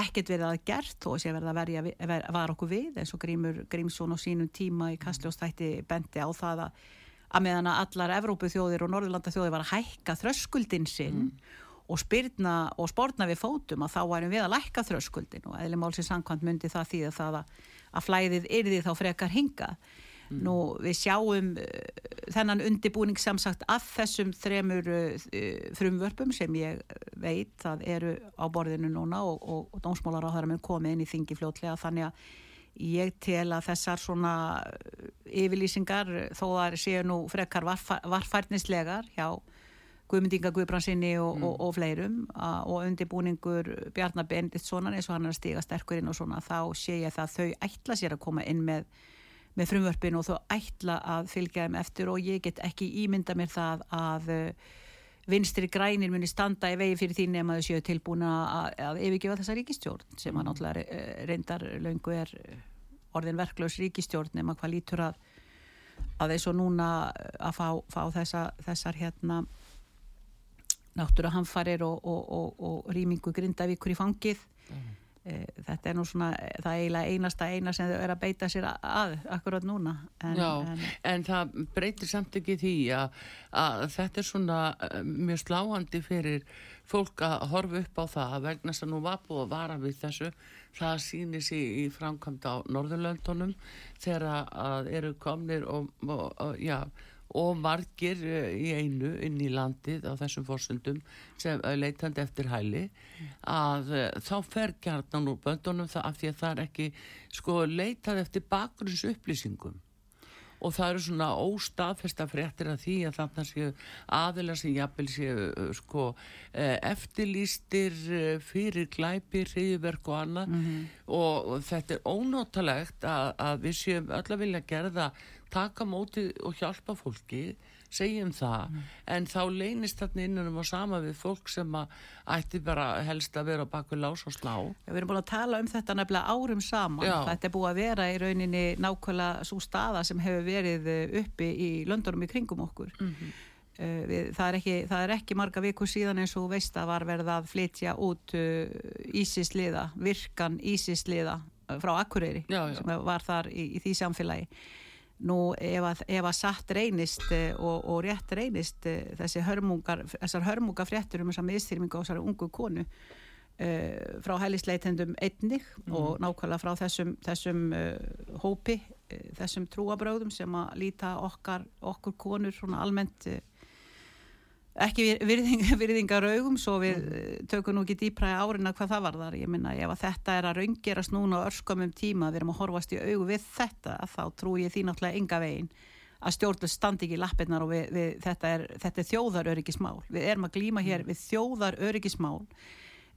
ekkert verið að gert og sé verið að verja, ver, var okkur við eins og Grímur Grímsson og sínum tíma í Kastljóstætti bendi á það að, að meðan að allar Evrópu þjóðir og Norðurlanda þjóðir var að hækka þröskuldin sinn mm. og spyrna og spórna við fótum að þá værum við að lækka þröskuldin og eðli málsins sangkvæmt myndi það því að það að, að flæðið yrði þá frekar hingað Mm. Nú við sjáum uh, þennan undibúning samsagt af þessum þremur uh, frumvörpum sem ég veit það eru á borðinu núna og, og, og dómsmálar á það er komið inn í þingi fljótlega þannig að ég tel að þessar svona yfirlýsingar þó að séu nú frekar varfærnislegar hjá Guðmyndinga Guðbransinni og, mm. og, og fleirum og undibúningur Bjarnar Benditssonan eins og hann er að stiga sterkur inn og svona þá sé ég það að þau ætla sér að koma inn með með frumvörpin og þó ætla að fylgja þeim eftir og ég get ekki ímynda mér það að uh, vinstri grænir muni standa í vegi fyrir því nema þau séu tilbúna að, yfirgefa þessa ríkistjórn sem að náttúrulega uh, reyndar löngu er orðin verklaus ríkistjórn nema hvað lítur að að eins og núna að fá, fá þessa, þessar hérna náttúrulega hamfarir og, og, og, og rýmingu grindavíkur í fangið mm. Þetta er nú svona það eiginlega einasta eina sem þau er að beita sér að akkurat núna en, Já, en, en það breytir samt ekki því að, að þetta er svona eh, mjög sláandi fyrir fólk að horfa upp á það að vegna sem nú var búið að vara við þessu það sýnir sér í framkvæmd á Norðurlöndunum þegar að eru komnir og, og já og margir eh, í einu inn í landið á þessum fórsöndum sem eh, leitandi eftir hæli að eh, þá fer kjarnan úr böndunum það af því að það er ekki sko leitað eftir bakgrunns upplýsingum og það eru svona óstaðfesta fréttir að því að þarna séu aðila sem jafnvel séu sko eftirlýstir fyrir glæpi, hriðverk og annað mm -hmm. og, og þetta er ónótalegt að, að við séum öll að vilja gerða taka mótið og hjálpa fólki segjum það, mm. en þá leynist þarna innanum á sama við fólk sem að ætti bara helst að vera bak við lás og slá. Já, við erum búin að tala um þetta nefnilega árum saman, Já. þetta er búin að vera í rauninni nákvæmlega svo staða sem hefur verið eh, uppi í löndunum í kringum okkur mm -hmm. við, það, er ekki, það er ekki marga vikur síðan eins og veist að var verið að flytja út uh, Ísisliða, virkan Ísisliða frá Akureyri já, sem var þar í, í því samfélagi Nú ef að, ef að satt reynist eh, og, og rétt reynist eh, þessi hörmungar, þessar hörmungar fréttur um þessar miðstýrmingu á þessari ungu konu uh, frá hælisleitendum einnig mm. og nákvæmlega frá þessum, þessum uh, hópi, uh, þessum trúabröðum sem að líta okkar, okkur konur svona almennt ekki virðing, virðingar augum svo við mm. tökum nú ekki dýpræði árinna hvað það var þar ég minna ef að þetta er að raungerast núna örskamum tíma við erum að horfast í augu við þetta þá trú ég því náttúrulega enga vegin að stjórnlega standi ekki í lappirnar og við, við, þetta er, er þjóðar öryggismál við erum að glýma hér við þjóðar öryggismál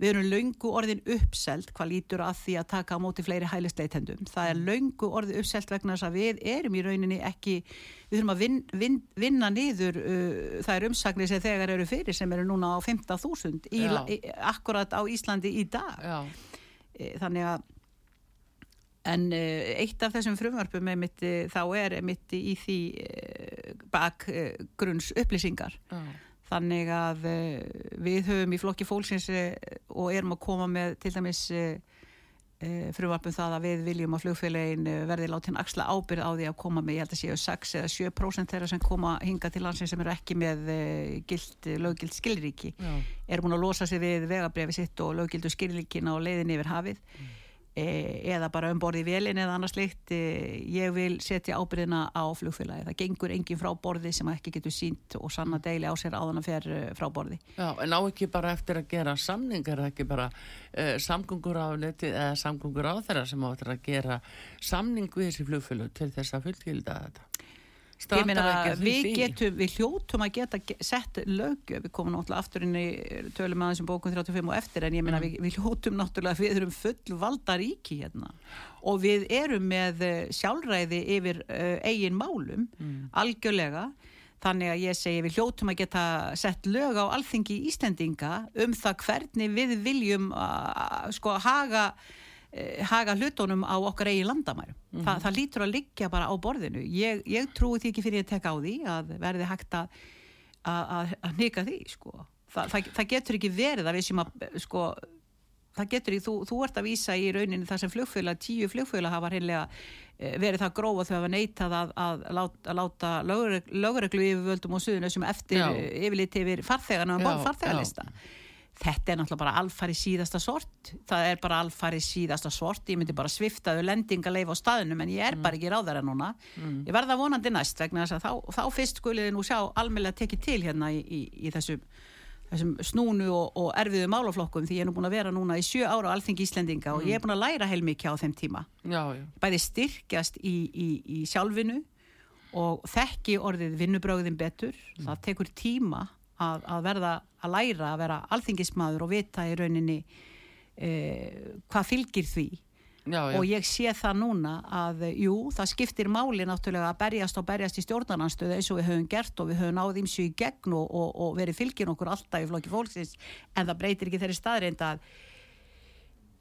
Við erum laungu orðin uppselt hvað lítur að því að taka á móti fleiri hælisleitendum. Það er laungu orðin uppselt vegna þess að við erum í rauninni ekki, við þurfum að vin, vin, vinna niður uh, það er umsagnir sem þegar eru fyrir sem eru núna á 15.000 akkurat á Íslandi í dag. Já. E, þannig að en uh, eitt af þessum frumvarpum mitt, þá er mitt í því uh, bakgrunns upplýsingar. Já þannig að uh, við höfum í flokki fólksins uh, og erum að koma með til dæmis uh, frumvarpum það að við viljum að flugfélagin verði látin axla ábyrð á því að koma með, ég held að séu 6 eða 7% þeirra sem koma hinga til landsin sem eru ekki með gild, löggild skilríki, Já. er búin að losa sig við vegabrefi sitt og löggildu skilríkina og leiðin yfir hafið. Mm eða bara um borði velin eða annars slikt e, ég vil setja ábyrðina á flugfélagi, það gengur engin frá borði sem ekki getur sínt og sanna deili á sér áðan að fer e, frá borði. Já, en á ekki bara eftir að gera samningar ekki bara uh, samgöngur á neti eða samgöngur á þeirra sem áttur að gera samning við þessi flugfélag til þess að fullkilda þetta ég meina við getum, við hljótum að geta sett lögjöf, við komum náttúrulega aftur inn í tölum aðeins um bókun 35 og eftir en ég meina mm. við, við hljótum náttúrulega við erum full valda ríki hérna og við erum með eh, sjálfræði yfir uh, eigin málum mm. algjörlega þannig að ég segi við hljótum að geta sett lög á alþingi Íslendinga um það hvernig við viljum uh, sko haga Eh, haga hlutunum á okkar eigi landamærum. Mm -hmm. Þa, það lítur að liggja bara á borðinu. Ég, ég trúi því ekki fyrir að teka á því að verði hægt að, að, að nýka því sko. Þa, það, það getur ekki verið að við sem að sko, það getur ekki, þú, þú ert að vísa í rauninu það sem flugfjöla, tíu flugfjöla hafa hreinlega eh, verið það grófa þau hafa neitað að, að að láta lögreglu yfirvöldum og suðinu sem eftir yfirliti yfir farþegarna og farþegarlista. Já þetta er náttúrulega bara alfari síðasta sort það er bara alfari síðasta sort ég myndi bara sviftaðu lendingaleif á staðunum en ég er mm. bara ekki ráðara núna mm. ég verða vonandi næst vegna þess að þá, þá fyrst skuliði nú sjá almeinlega tekið til hérna í, í, í þessum, þessum snúnu og, og erfiðu málaflokkum því ég er nú búin að vera núna í sjö ára á Alþingi Íslendinga mm. og ég er búin að læra heilmikið á þeim tíma já, já. bæði styrkjast í, í sjálfinu og þekki orðið vinnubröðin betur mm. það tekur tíma að, að verða að læra að vera alþingismadur og vita í rauninni eh, hvað fylgir því Já, já. og ég sé það núna að jú, það skiptir máli náttúrulega að berjast og berjast í stjórnarnanstöðu eins og við höfum gert og við höfum náð ímsu í gegn og, og, og verið fylgin okkur alltaf í flokki fólksins en það breytir ekki þeirri staðreind að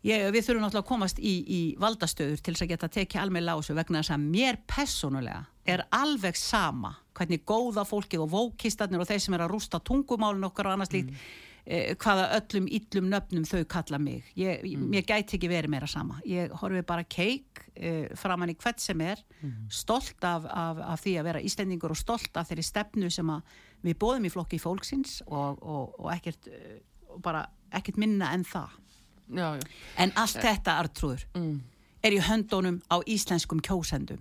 ég, við þurfum náttúrulega að komast í, í valdastöður til þess að geta tekið alveg lásu vegna þess að mér personulega er alveg sama hvernig góða fólkið og vókistarnir og þeir sem er að rústa tungumálun okkar og annars líkt eh, hvaða öllum illum nöfnum þau kalla mig. Ég, mér gæti ekki verið meira sama. Ég horfi bara keik eh, framann í hvert sem er stolt af, af, af því að vera Íslendingur og stolt af þeirri stefnu sem að við bóðum í flokki fólksins og, og, og ekkert eh, bara ekkert minna en það. Já, já. en allt þetta artrúður Mm. er í höndunum á íslenskum kjósendum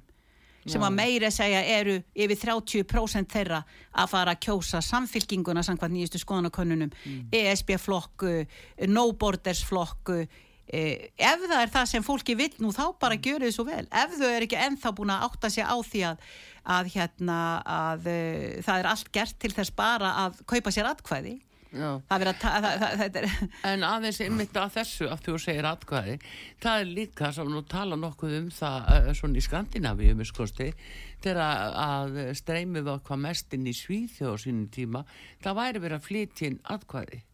sem Já. að meira segja eru yfir 30% þeirra að fara að kjósa samfylkinguna samkvæmt nýjustu skoðanakönnunum Mm. ESB-flokku, No Borders flokku eh, ef það er það sem fólki vill nú þá bara Mm. gjöru þið svo vel ef þau er ekki ennþá búin að átta sig á því að, að, hérna, að uh, það er allt gert til þess bara að kaupa sér atkvæði. Það er verið að það, það, það, það er En aðeins einmitt að þessu, að þú segir atkvæði, það er líka sem nú tala nokkuð um það uh, svona í Skandinavíu, miskosti, þegar að streymið var hvað mest inn í Svíþjóð á sínum tíma, það væri verið að flytja inn atkvæði.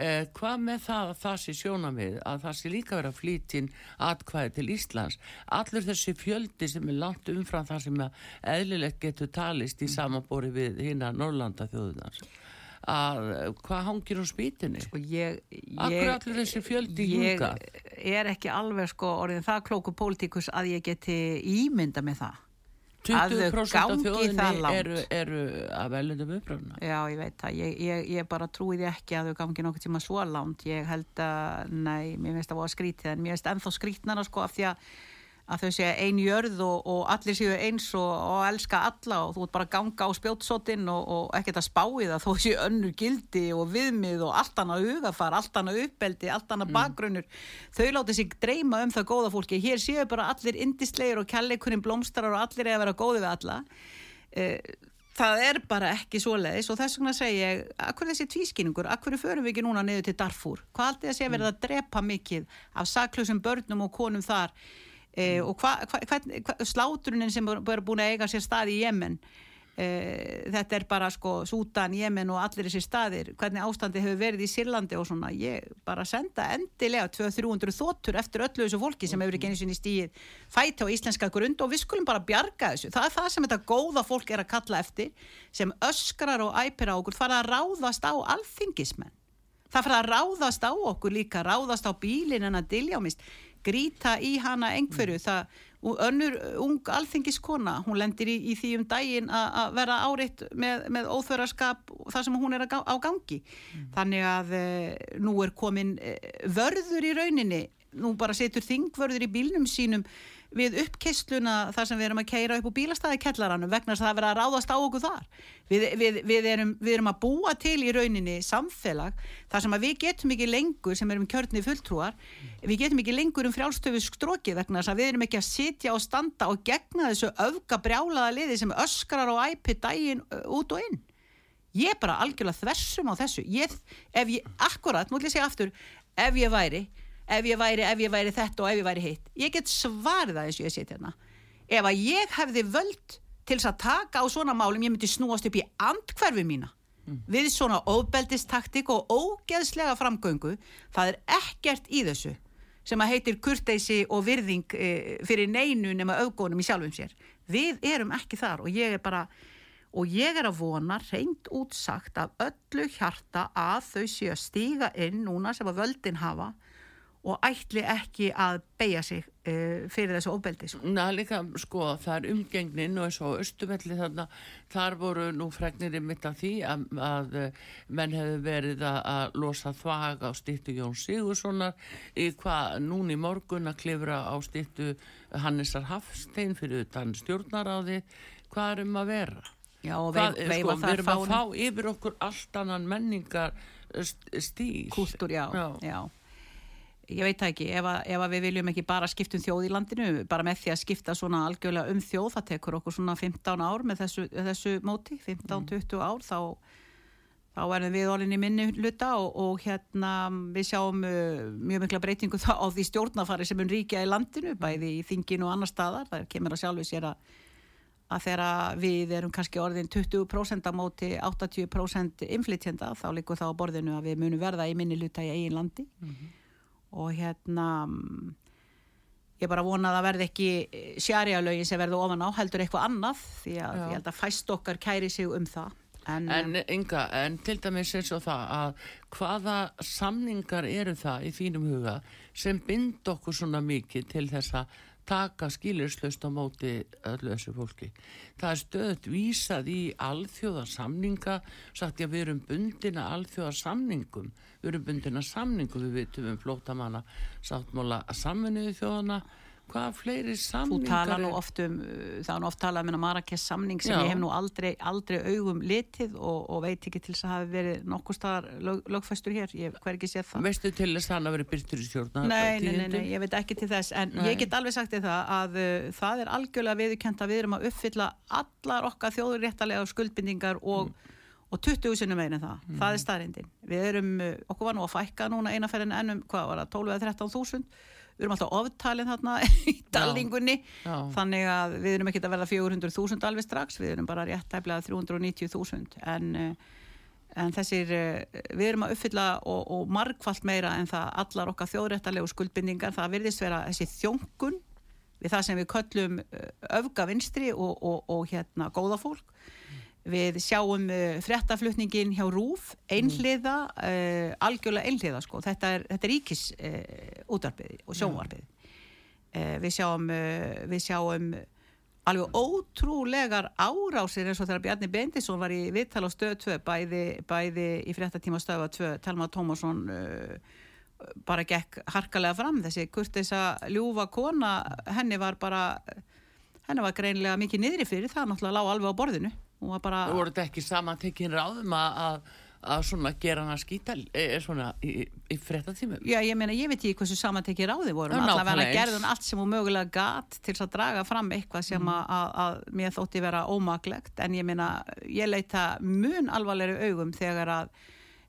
Eh, hvað með það að það sé sjónamið að það sé líka verið að flytja inn atkvæði til Íslands? Allur þessi fjöldi sem er langt umfram það sem að eðlilegt getur talist í samanbóri við hinna Norrlanda þjóðunar að hvað hangir á spýtunni? Og ég, Akkur ég, allir þessi fjöldi ég hingað? er ekki alveg sko orðin það klóku pólitíkus að ég geti ímynda með það. Að þau 20% af þjóðinni eru, eru að veljundum uppröfna. Já, ég veit það, ég, ég, ég bara trúi því ekki að þau gangi nokkuð tíma svo langt. Ég held að, nei, mér finnst það var skrítið en mér finnst ennþá skrítnara sko af því að að þau séu ein jörð og, og allir séu eins og, og elska alla og þú ert bara að ganga á spjótsótinn og, og ekkert að spá í það þó séu önnur gildi og viðmið og allt annað hugafar, allt annað uppeldi, allt annað bakgrunnur. Þau láti sig dreyma um það góða fólki. Hér séu bara allir indislegir og kærleikurinn blómstarar og allir er að vera góði við alla. Eh, það er bara ekki svoleiðis og þess vegna segi ég, akkur þessi tvískinningur akkur förum við ekki núna niður til Darfur? Hvað aldrei að sé verið að drepa mikið af saklusum börnum og konum þar e, og hva, hva, hva, sláturunin sem er búin að eiga sér stað í Jemen e, þetta er bara sko Sútan, Jemen og allir þessi staðir hvernig ástandi hefur verið í Sýrlandi og svona, ég bara senda endilega 200-300 þóttur eftir öllu þessu fólki sem hefur ekki einu sinni stíð fæti á íslenska grund og við skulum bara bjarga þessu. Það er það sem þetta góða fólk er að kalla eftir sem öskrar og æpir á okkur fara að ráðast á alþingismenn. Það fara að ráðast á okkur líka ráðast á bílinn en að diljámist gríta í hana einhverju. Það, og önnur ung alþingiskona hún lendir í, í því um daginn að vera áreitt með, með óþöraskap þar sem hún er á gangi. Þannig að e, nú er komin e, vörður í rauninni nú bara setur þingvörður í bílnum sínum við uppkessluna þar sem við erum að keira upp á bílastæði kellaranum vegna að það er verið að ráðast á okkur þar. Við, við, við, erum, við erum að búa til í rauninni samfélag þar sem að við getum ekki lengur sem erum kjörni fulltrúar við getum ekki lengur um frjálstöfu stróki vegna að við erum ekki að sitja og standa og gegna þessu öfga brjálaða liði sem öskrar og æpi daginn uh, út og inn. Ég er bara algjörlega þversum á þessu. Ég, ef ég, akkurat, að segja aftur ef ég væri, ef ég væri ef ég væri þetta og ef ég væri hitt. Ég get svarið það eins og ég seti hérna. Ef að ég hefði völd til þess að taka á svona málum, ég myndi snúast upp í andhverfi mína við svona ofbeldistaktik og ógeðslega framgöngu, það er ekkert í þessu sem að heitir kurteisi og virðing e, fyrir neinu nema auðgónum í sjálfum sér. Við erum ekki þar og ég er bara og ég er að vona reynd útsagt af öllu hjarta að þau séu að stíga inn núna sem að völdin hafa og ætli ekki að beigja sig uh, fyrir þessu ofbeldi sko. Na, líka, sko, það er umgengnin og eins og austuvelli þarna, þar voru nú fregnir mitt af því að, að eh, menn hefðu verið að, að losa þvag á stýttu Jón Sigurssonar í hvað núni morgun að klifra á stýttu Hannesar Hafstein fyrir utan stjórnaráði, hvað er um að vera? Já, Hvað, veif, sko, við erum að fá yfir okkur allt annan menningar st- stíl. Kúltúr, já, Já. já. Ég veit það ekki, ef, að, ef að við viljum ekki bara skipta um þjóð í landinu, bara með því að skipta svona algjörlega um þjóð, það tekur okkur svona 15 ár með þessu, þessu móti, 15-20 ár, þá, þá verðum við orðin í minni hluta og, og hérna við sjáum uh, mjög mikla breytingu þá á því stjórnafari sem mun ríkja í landinu, bæði í þinginu og annar staðar, það kemur að sjálfu sér að að þegar við erum kannski orðin 20% á móti 80% inflytjenda þá líkur þá á borðinu að við munum verða í minni hluta í eigin landi og hérna ég bara vona að verði ekki sjarjalögin sem verður ofan á heldur eitthvað annað því að Já. ég held að fæst okkar kæri sig um það en, En Inga, en til dæmis eins og það að hvaða samningar eru það í þínum huga sem bind okkur svona mikið til þess að taka skilirslaust á móti öllu þessu fólki. Það er stöðut vísað í alþjóða samninga, sagt ég að við erum bundina alþjóða samningum, við erum bundina samningum, við vitum um flótamanna sáttmála samvinuðu þjóðana, hvað fleiri þú samningar tala nú oft um uh, það er nú oft talað um Marrakes samning sem Já. ég hef nú aldrei, aldrei augum litið og, og veit ekki til þess að hafi verið nokkuð staðar lög, lögfæstur hér, ég hver ekki séð það. Veistu til þess að hann að vera byrtur í stjórna Nei, nei, nei, nei, ég veit ekki til þess. En Nei. ég get alveg sagt þér það að uh, það er algjörlega viðurkent að við erum að uppfylla allar okkar þjóðurréttalega skuldbindingar og, og 20 sinnum meira en það, það er staðrindin við erum, uh, okkur var nú að fækka núna einaferðin ennum, hvað var það, 12 eða 13 þúsund við erum alltaf oftalin þarna í dalningunni, þannig að við erum ekki að verða 400.000 alveg strax, við erum bara rétt tæplega 390.000 en uh, en þessir, eh, við erum að uppfylla og, og margfalt meira en það allar okkar þjóðrættalegu skuldbindingar, það virðist vera þessi þjónkun við það sem við köllum eh, öfga vinstri og, og, og hérna góða fólk við sjáum uh, fréttaflutningin hjá RÚF einhliða, uh, algjörlega einhliða sko, þetta er, þetta er ríkis uh, útarpiði og sjónvarpiði uh, við sjáum við sjáum alveg ótrúlegar árásir eins og þegar Bjarni Bendisson var í viðtal á stöð 2 bæði, bæði í fréttatíma stöða 2 Telma Tómasson bara gekk harkalega fram. Þessi kurtisa ljúfa kona henni var bara henni var greinlega mikið niðri fyrir. Það náttúrulega lág alveg á borðinu var bara voru þetta ekki saman tekin ráðum að, að, að svona gera hana skýta e, svona í, í frettatímum Já, ég meina, ég veit ekki hversu samantekki ráði voru. Allavega gerði hún allt sem hún mögulega gat til að draga fram eitthvað sem Mm. að, að, að mér þótti vera ómaklegt. En ég meina, ég leita mun alvarlegri augum þegar að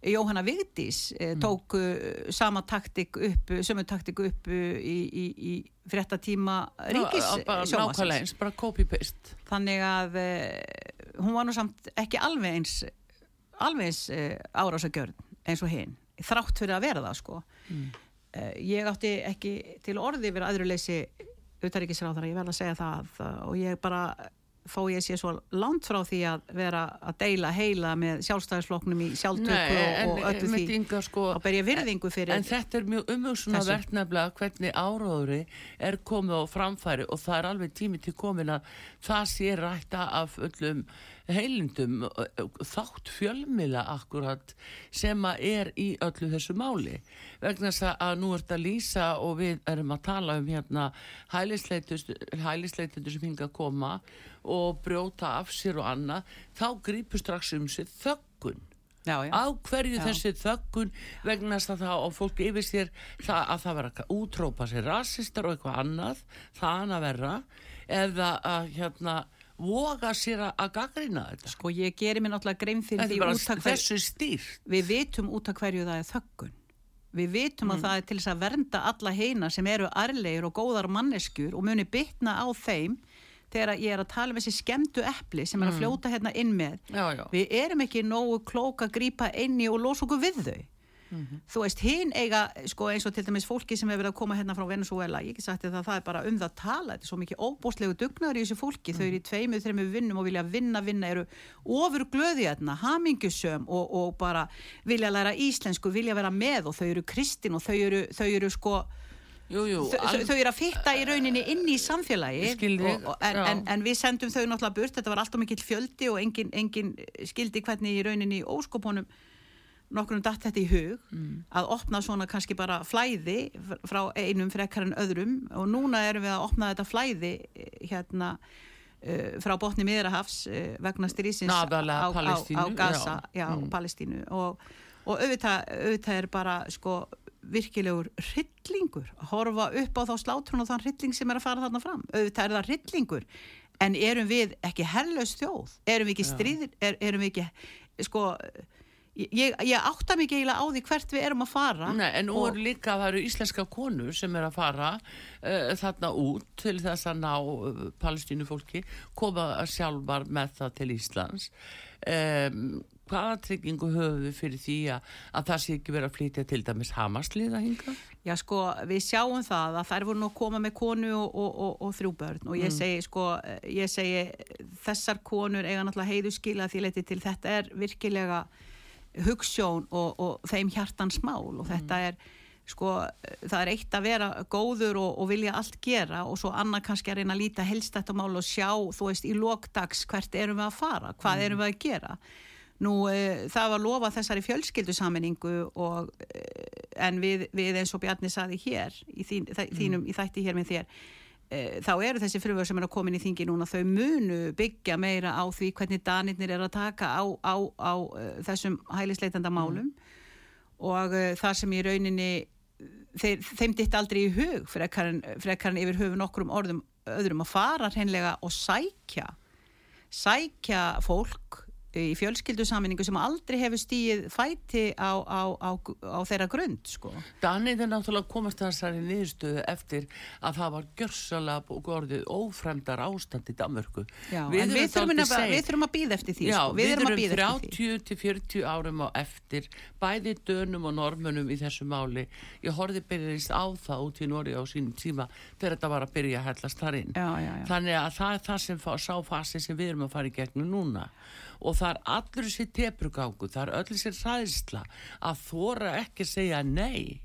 Jóhanna Vigdís Mm. eh, tók uh, sama taktik upp, sömu taktik upp uh, í, í, í fréttatíma ríkis sjónvarpsins. Nákvæmlega eins, bara copy-paste Þannig að uh, hún var nú samt ekki alveg eins alveg eins uh, árásagjörn eins og hinn, þrátt fyrir að vera það sko. Mm. Uh, ég átti ekki til orði verið aðruleysi utaríkisráðara, ég verð að segja það og ég bara þó ég sé svo langt frá því að vera að deila heila með sjálfstæðisflokknum í sjálftöku og, og öllu því sko, og ber ég virðingu fyrir En þetta er mjög umhugsun að Þessu. verð nefnilega hvernig áróðri er komið á framfæri og það er alveg tími til komin að það sé rætta af öllum heilindum þátt fjölmila akkurat sem að er í öllu þessu máli vegna þess að nú ert að lýsa og við erum að tala um hérna hælisleitundur sem hinga að koma og brjóta af sér og annað þá grípur strax um sér þöggun. Já, já. á hverju Já. þessi þöggun? Vegna að það og fólk yfir sér það, að það vera að útrópa sér rasistar og eitthvað annað það hann að vera eða að hérna voga sér að, gaggrina þetta. Sko ég geri mér náttúrulega grein fyrir því er hver- við vitum út af hverju það er þöggun. Við vitum að það er til þess að vernda alla heina sem eru arlegir og góðar manneskjur og muni bytna á þeim þegar ég er að tala um þessi skemmtu epli sem er að fljóta hérna inn með. Já, já. við erum ekki nógu klók að grípa inn í og losa okkur við þau. Þú veist, hinn eiga sko, eins og til dæmis fólki sem hefur verið að koma hérna frá Venezuela, ég get sagt þér það er bara um það að tala, þetta er svo mikið óbúslegu dugnaður í þessu fólki, þau eru í tveimu, þreimu vinnum og vilja vinna, vinna, eru ofur glöði hérna, hamingjusöm og, og bara vilja læra íslensku, vilja vera með og þau eru kristin og þau eru, þau eru sko Jú, jú, þau, þau, eru að fitta í rauninni inn í samfélagi og, og, en, en, en við sendum þau náttúrulega burt. Þetta var alltaf mikill fjöldi og engin, engin skildi hvernig í rauninni í óskopunum nokkrum datt þetta í hug að opna svona kannski bara flæði fr- frá einum frekar en öðrum. Og núna erum við að opna þetta flæði eh, hérna uh, frá botni miðrahafs uh, vegna strísins á, á, á, Gaza já. já, Mm. Palestínu. Og, og auðvitað, auðvitað er bara sko virkilegur hryllingur. Að horfa upp á þá slátrun og þann hrylling sem er að fara þarna fram. Auðvitað er það hryllingur en erum við ekki herlaus þjóð? Erum við ekki stríðir? Er, erum við ekki sko ég, ég átta mikið eiginlega á því hvert við erum að fara. Nei, en nú eru líka, það eru íslenska konur sem er að fara uh, þarna út til þess að ná uh, palestínu fólki, koma sjálfar með það til Íslands. Um, hvaða tryggingu höfum við fyrir því að, að það sé ekki verið að flytja til dæmis Hamasliða hinga? Já sko, við sjáum það að þær voru nú að koma með konu og, og, og, og þrjú börn og ég Mm. segi sko, ég segi þessar konur eiga náttúrulega heiðu skila því leiti til þetta er virkilega hugssjón og, og þeim hjartans mál og þetta er sko, það er eitt að vera góður og, og vilja allt gera og svo annað kannski að reyna að líta helst þetta mál og sjá, þú veist, í lokdags hvert erum við að fara, hvað erum við að gera Nú, uh, það var lofa þessari fjölskyldusaminningu og uh, en við, við eins og Bjarni saði hér í, þín, þæ, þínum, í þætti hér með þér uh, þá eru þessi frumvör sem er að koma inn í þingi núna þau munu byggja meira á því hvernig danirnir er að taka á, á, á þessum hælisleitanda málum. Og uh, það sem í rauninni þeir, þeim ditt aldrei í hug frekar en, frekar yfir höfu nokkrum orðum öðrum að fara hreinlega og sækja sækja fólk í fjölskyldusaminningu sem aldrei hefur stíið fæti á, á, á, á þeirra grund sko. Danið er náttúrulega komast þessari niðurstöðu eftir að það var gjörsalega gorðið ófremdar ástand í Danmörku. Já, en við þurfum, að, seig. við þurfum að býða eftir því Já, sko. við, erum að erum bíða eftir því 30 til 40 árum á eftir bæði dönum og normunum í þessu máli ég horfði byrjast á það út í Nóri á sínum tíma þegar þetta var að byrja að hellast þar inn Já, já, já. þannig að það er það sem fá, sá fasi sem við erum að fara í gegnum núna og það er allur þessi teprugangu það er öll þessi ræðsla að þóra ekki segja nei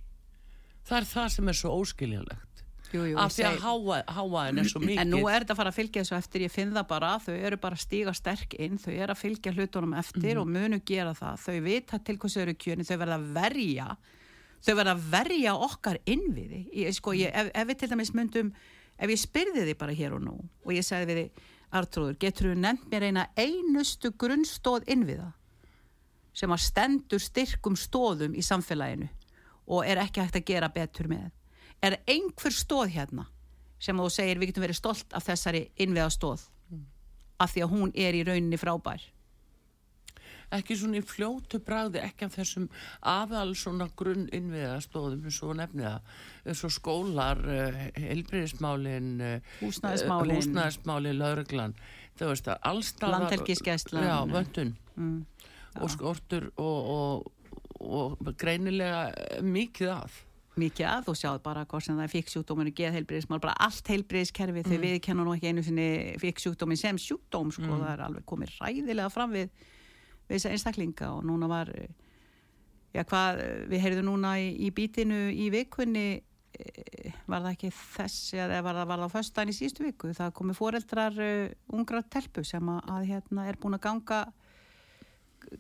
það er það sem er svo óskiljanlegt Jú, jú, af því að segi- háa, háaðin er svo mikið En nú er þetta að fara að fylgja þessu eftir, ég finn það bara, þau eru bara að stíga sterk inn, þau eru að fylgja hlutunum eftir Mhm. og munu gera það, þau vita til hvað þau eru kjöni, þau verða að verja, þau verða að verja okkar innviði. Ég, sko, ég, ef, ef við til dæmis myndum, ef ég spyrði þið bara hér og nú og ég segði við þið, Artrúður, getur þú nefnt mér eina einustu grunnstóð innviða sem að stendur styrkum stóðum í samfélaginu og er ekki hægt að gera betur með. Er einhver stóð hérna sem þú segir við getum verið stolt af þessari innviðastóð af því að hún er í rauninni frábær. Ekki svona í fljótu bragði ekki af þessum aðal svona grunn innviðastóðum og nefniða og skólar, uh, helbriðismálin Húsnæðismálin. húsnæðismálin, lauruglan þú veist að allstaðar Landhelgisgæslan. já, vöndun Mm. og skortur og, og, og greinilega mikið að Mikið að þú sjáð bara hvort sem það er fíksjúkdóminu, geðheilbriðismál, bara allt heilbriðiskerfi þau við kenna nú ekki einu sinni fíksjúkdómi sem sjúkdóm, sko, það er alveg komið ræðilega fram við, við þessa einstaklinga og núna var já hvað, við heyrðum núna í, í bítinu í vikunni eh, var það ekki þess eða var það, var það föstudaginn í síðustu viku það komið foreldrar uh, ungra telpu sem að, að hérna er búin að ganga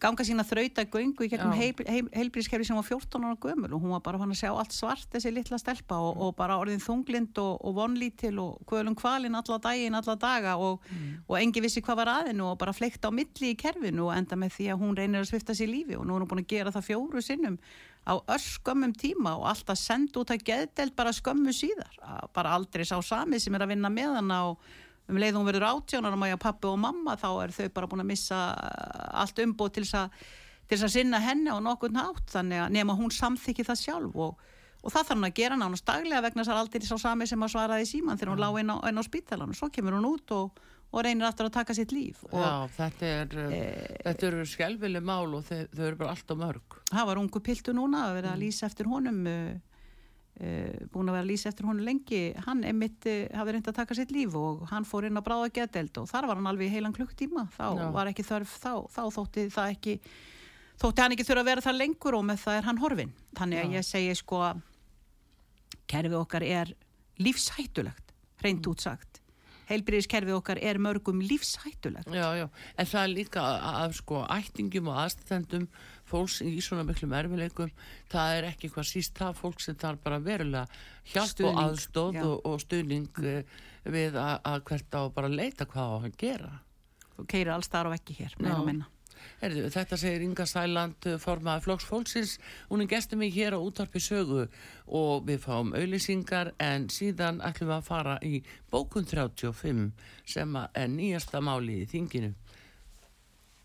ganga sína þrauta göngu í gegnum heilbríðskerfi sem var 14 ára gömul og hún var bara fann að sjá allt svart þessi litla stelpa og, og bara orðin þunglind og, og vonlítil og kvölum kvalin alla daginn, alla daga og, og engi vissi hvað var aðinu og bara fleikt á milli í kerfinu og enda með því að hún reynir að svifta sér lífi og nú er hún búin að gera það fjóru sinnum á örskömmum tíma og alltaf senda út að geðdelt bara skömmu síðar. Bara aldrei sá samið sem er að vinna með hana og um leið hún verður átjónar og pappi og mamma þá er þau bara búin að missa uh, allt umbúð til þess að til þess að sinna henni á nokkurn hátt þannig að nema hún samþykki það sjálf og, og það þarf hún að gera nánast daglega vegna þess að aldrei sá sami sem að svaraði síman þegar hún lá inn á, á spítalan og svo kemur hún út og, og reynir aftur að taka sitt líf og já, þetta er Eh, þetta eru skelvili mál og þau, þau eru bara allt og mörg. Það var ungu piltu núna að vera að lýsa eftir honum uh, búin að vera að lýsa eftir honum lengi hann einmitt uh, hafði reynd að taka sitt líf og hann fór inn á bráða geðdeld og þar var hann alveg heilan klukktíma þá Já. var ekki þörf, þá, þá þótti það ekki þótti hann ekki þurfa að vera þar lengur og með það er hann horfin þannig að Já. ég segi sko kerfi okkar er lífshættulegt reynd Mm. útsagt heilbyrðiskerfi okkar er mörgum lífshættulegt Já, já, en það er líka af sko ættingum og aðstendum fólks í svona miklum erfileikum það er ekki hvað síst það fólk sem þarf bara verulega hjálp og aðstóð og, og stuðning mm. við að, hvert á bara leita hvað á að gera. Og keirir alls þar á ekki hér og minna. Herðu, þetta segir Inga Sæland formaði Flokks Fólksins, hún er gestur mig hér á útarpi sögu og við fáum auðlýsingar en síðan ætlum við að fara í bókun 35 sem er nýjasta máli í þinginu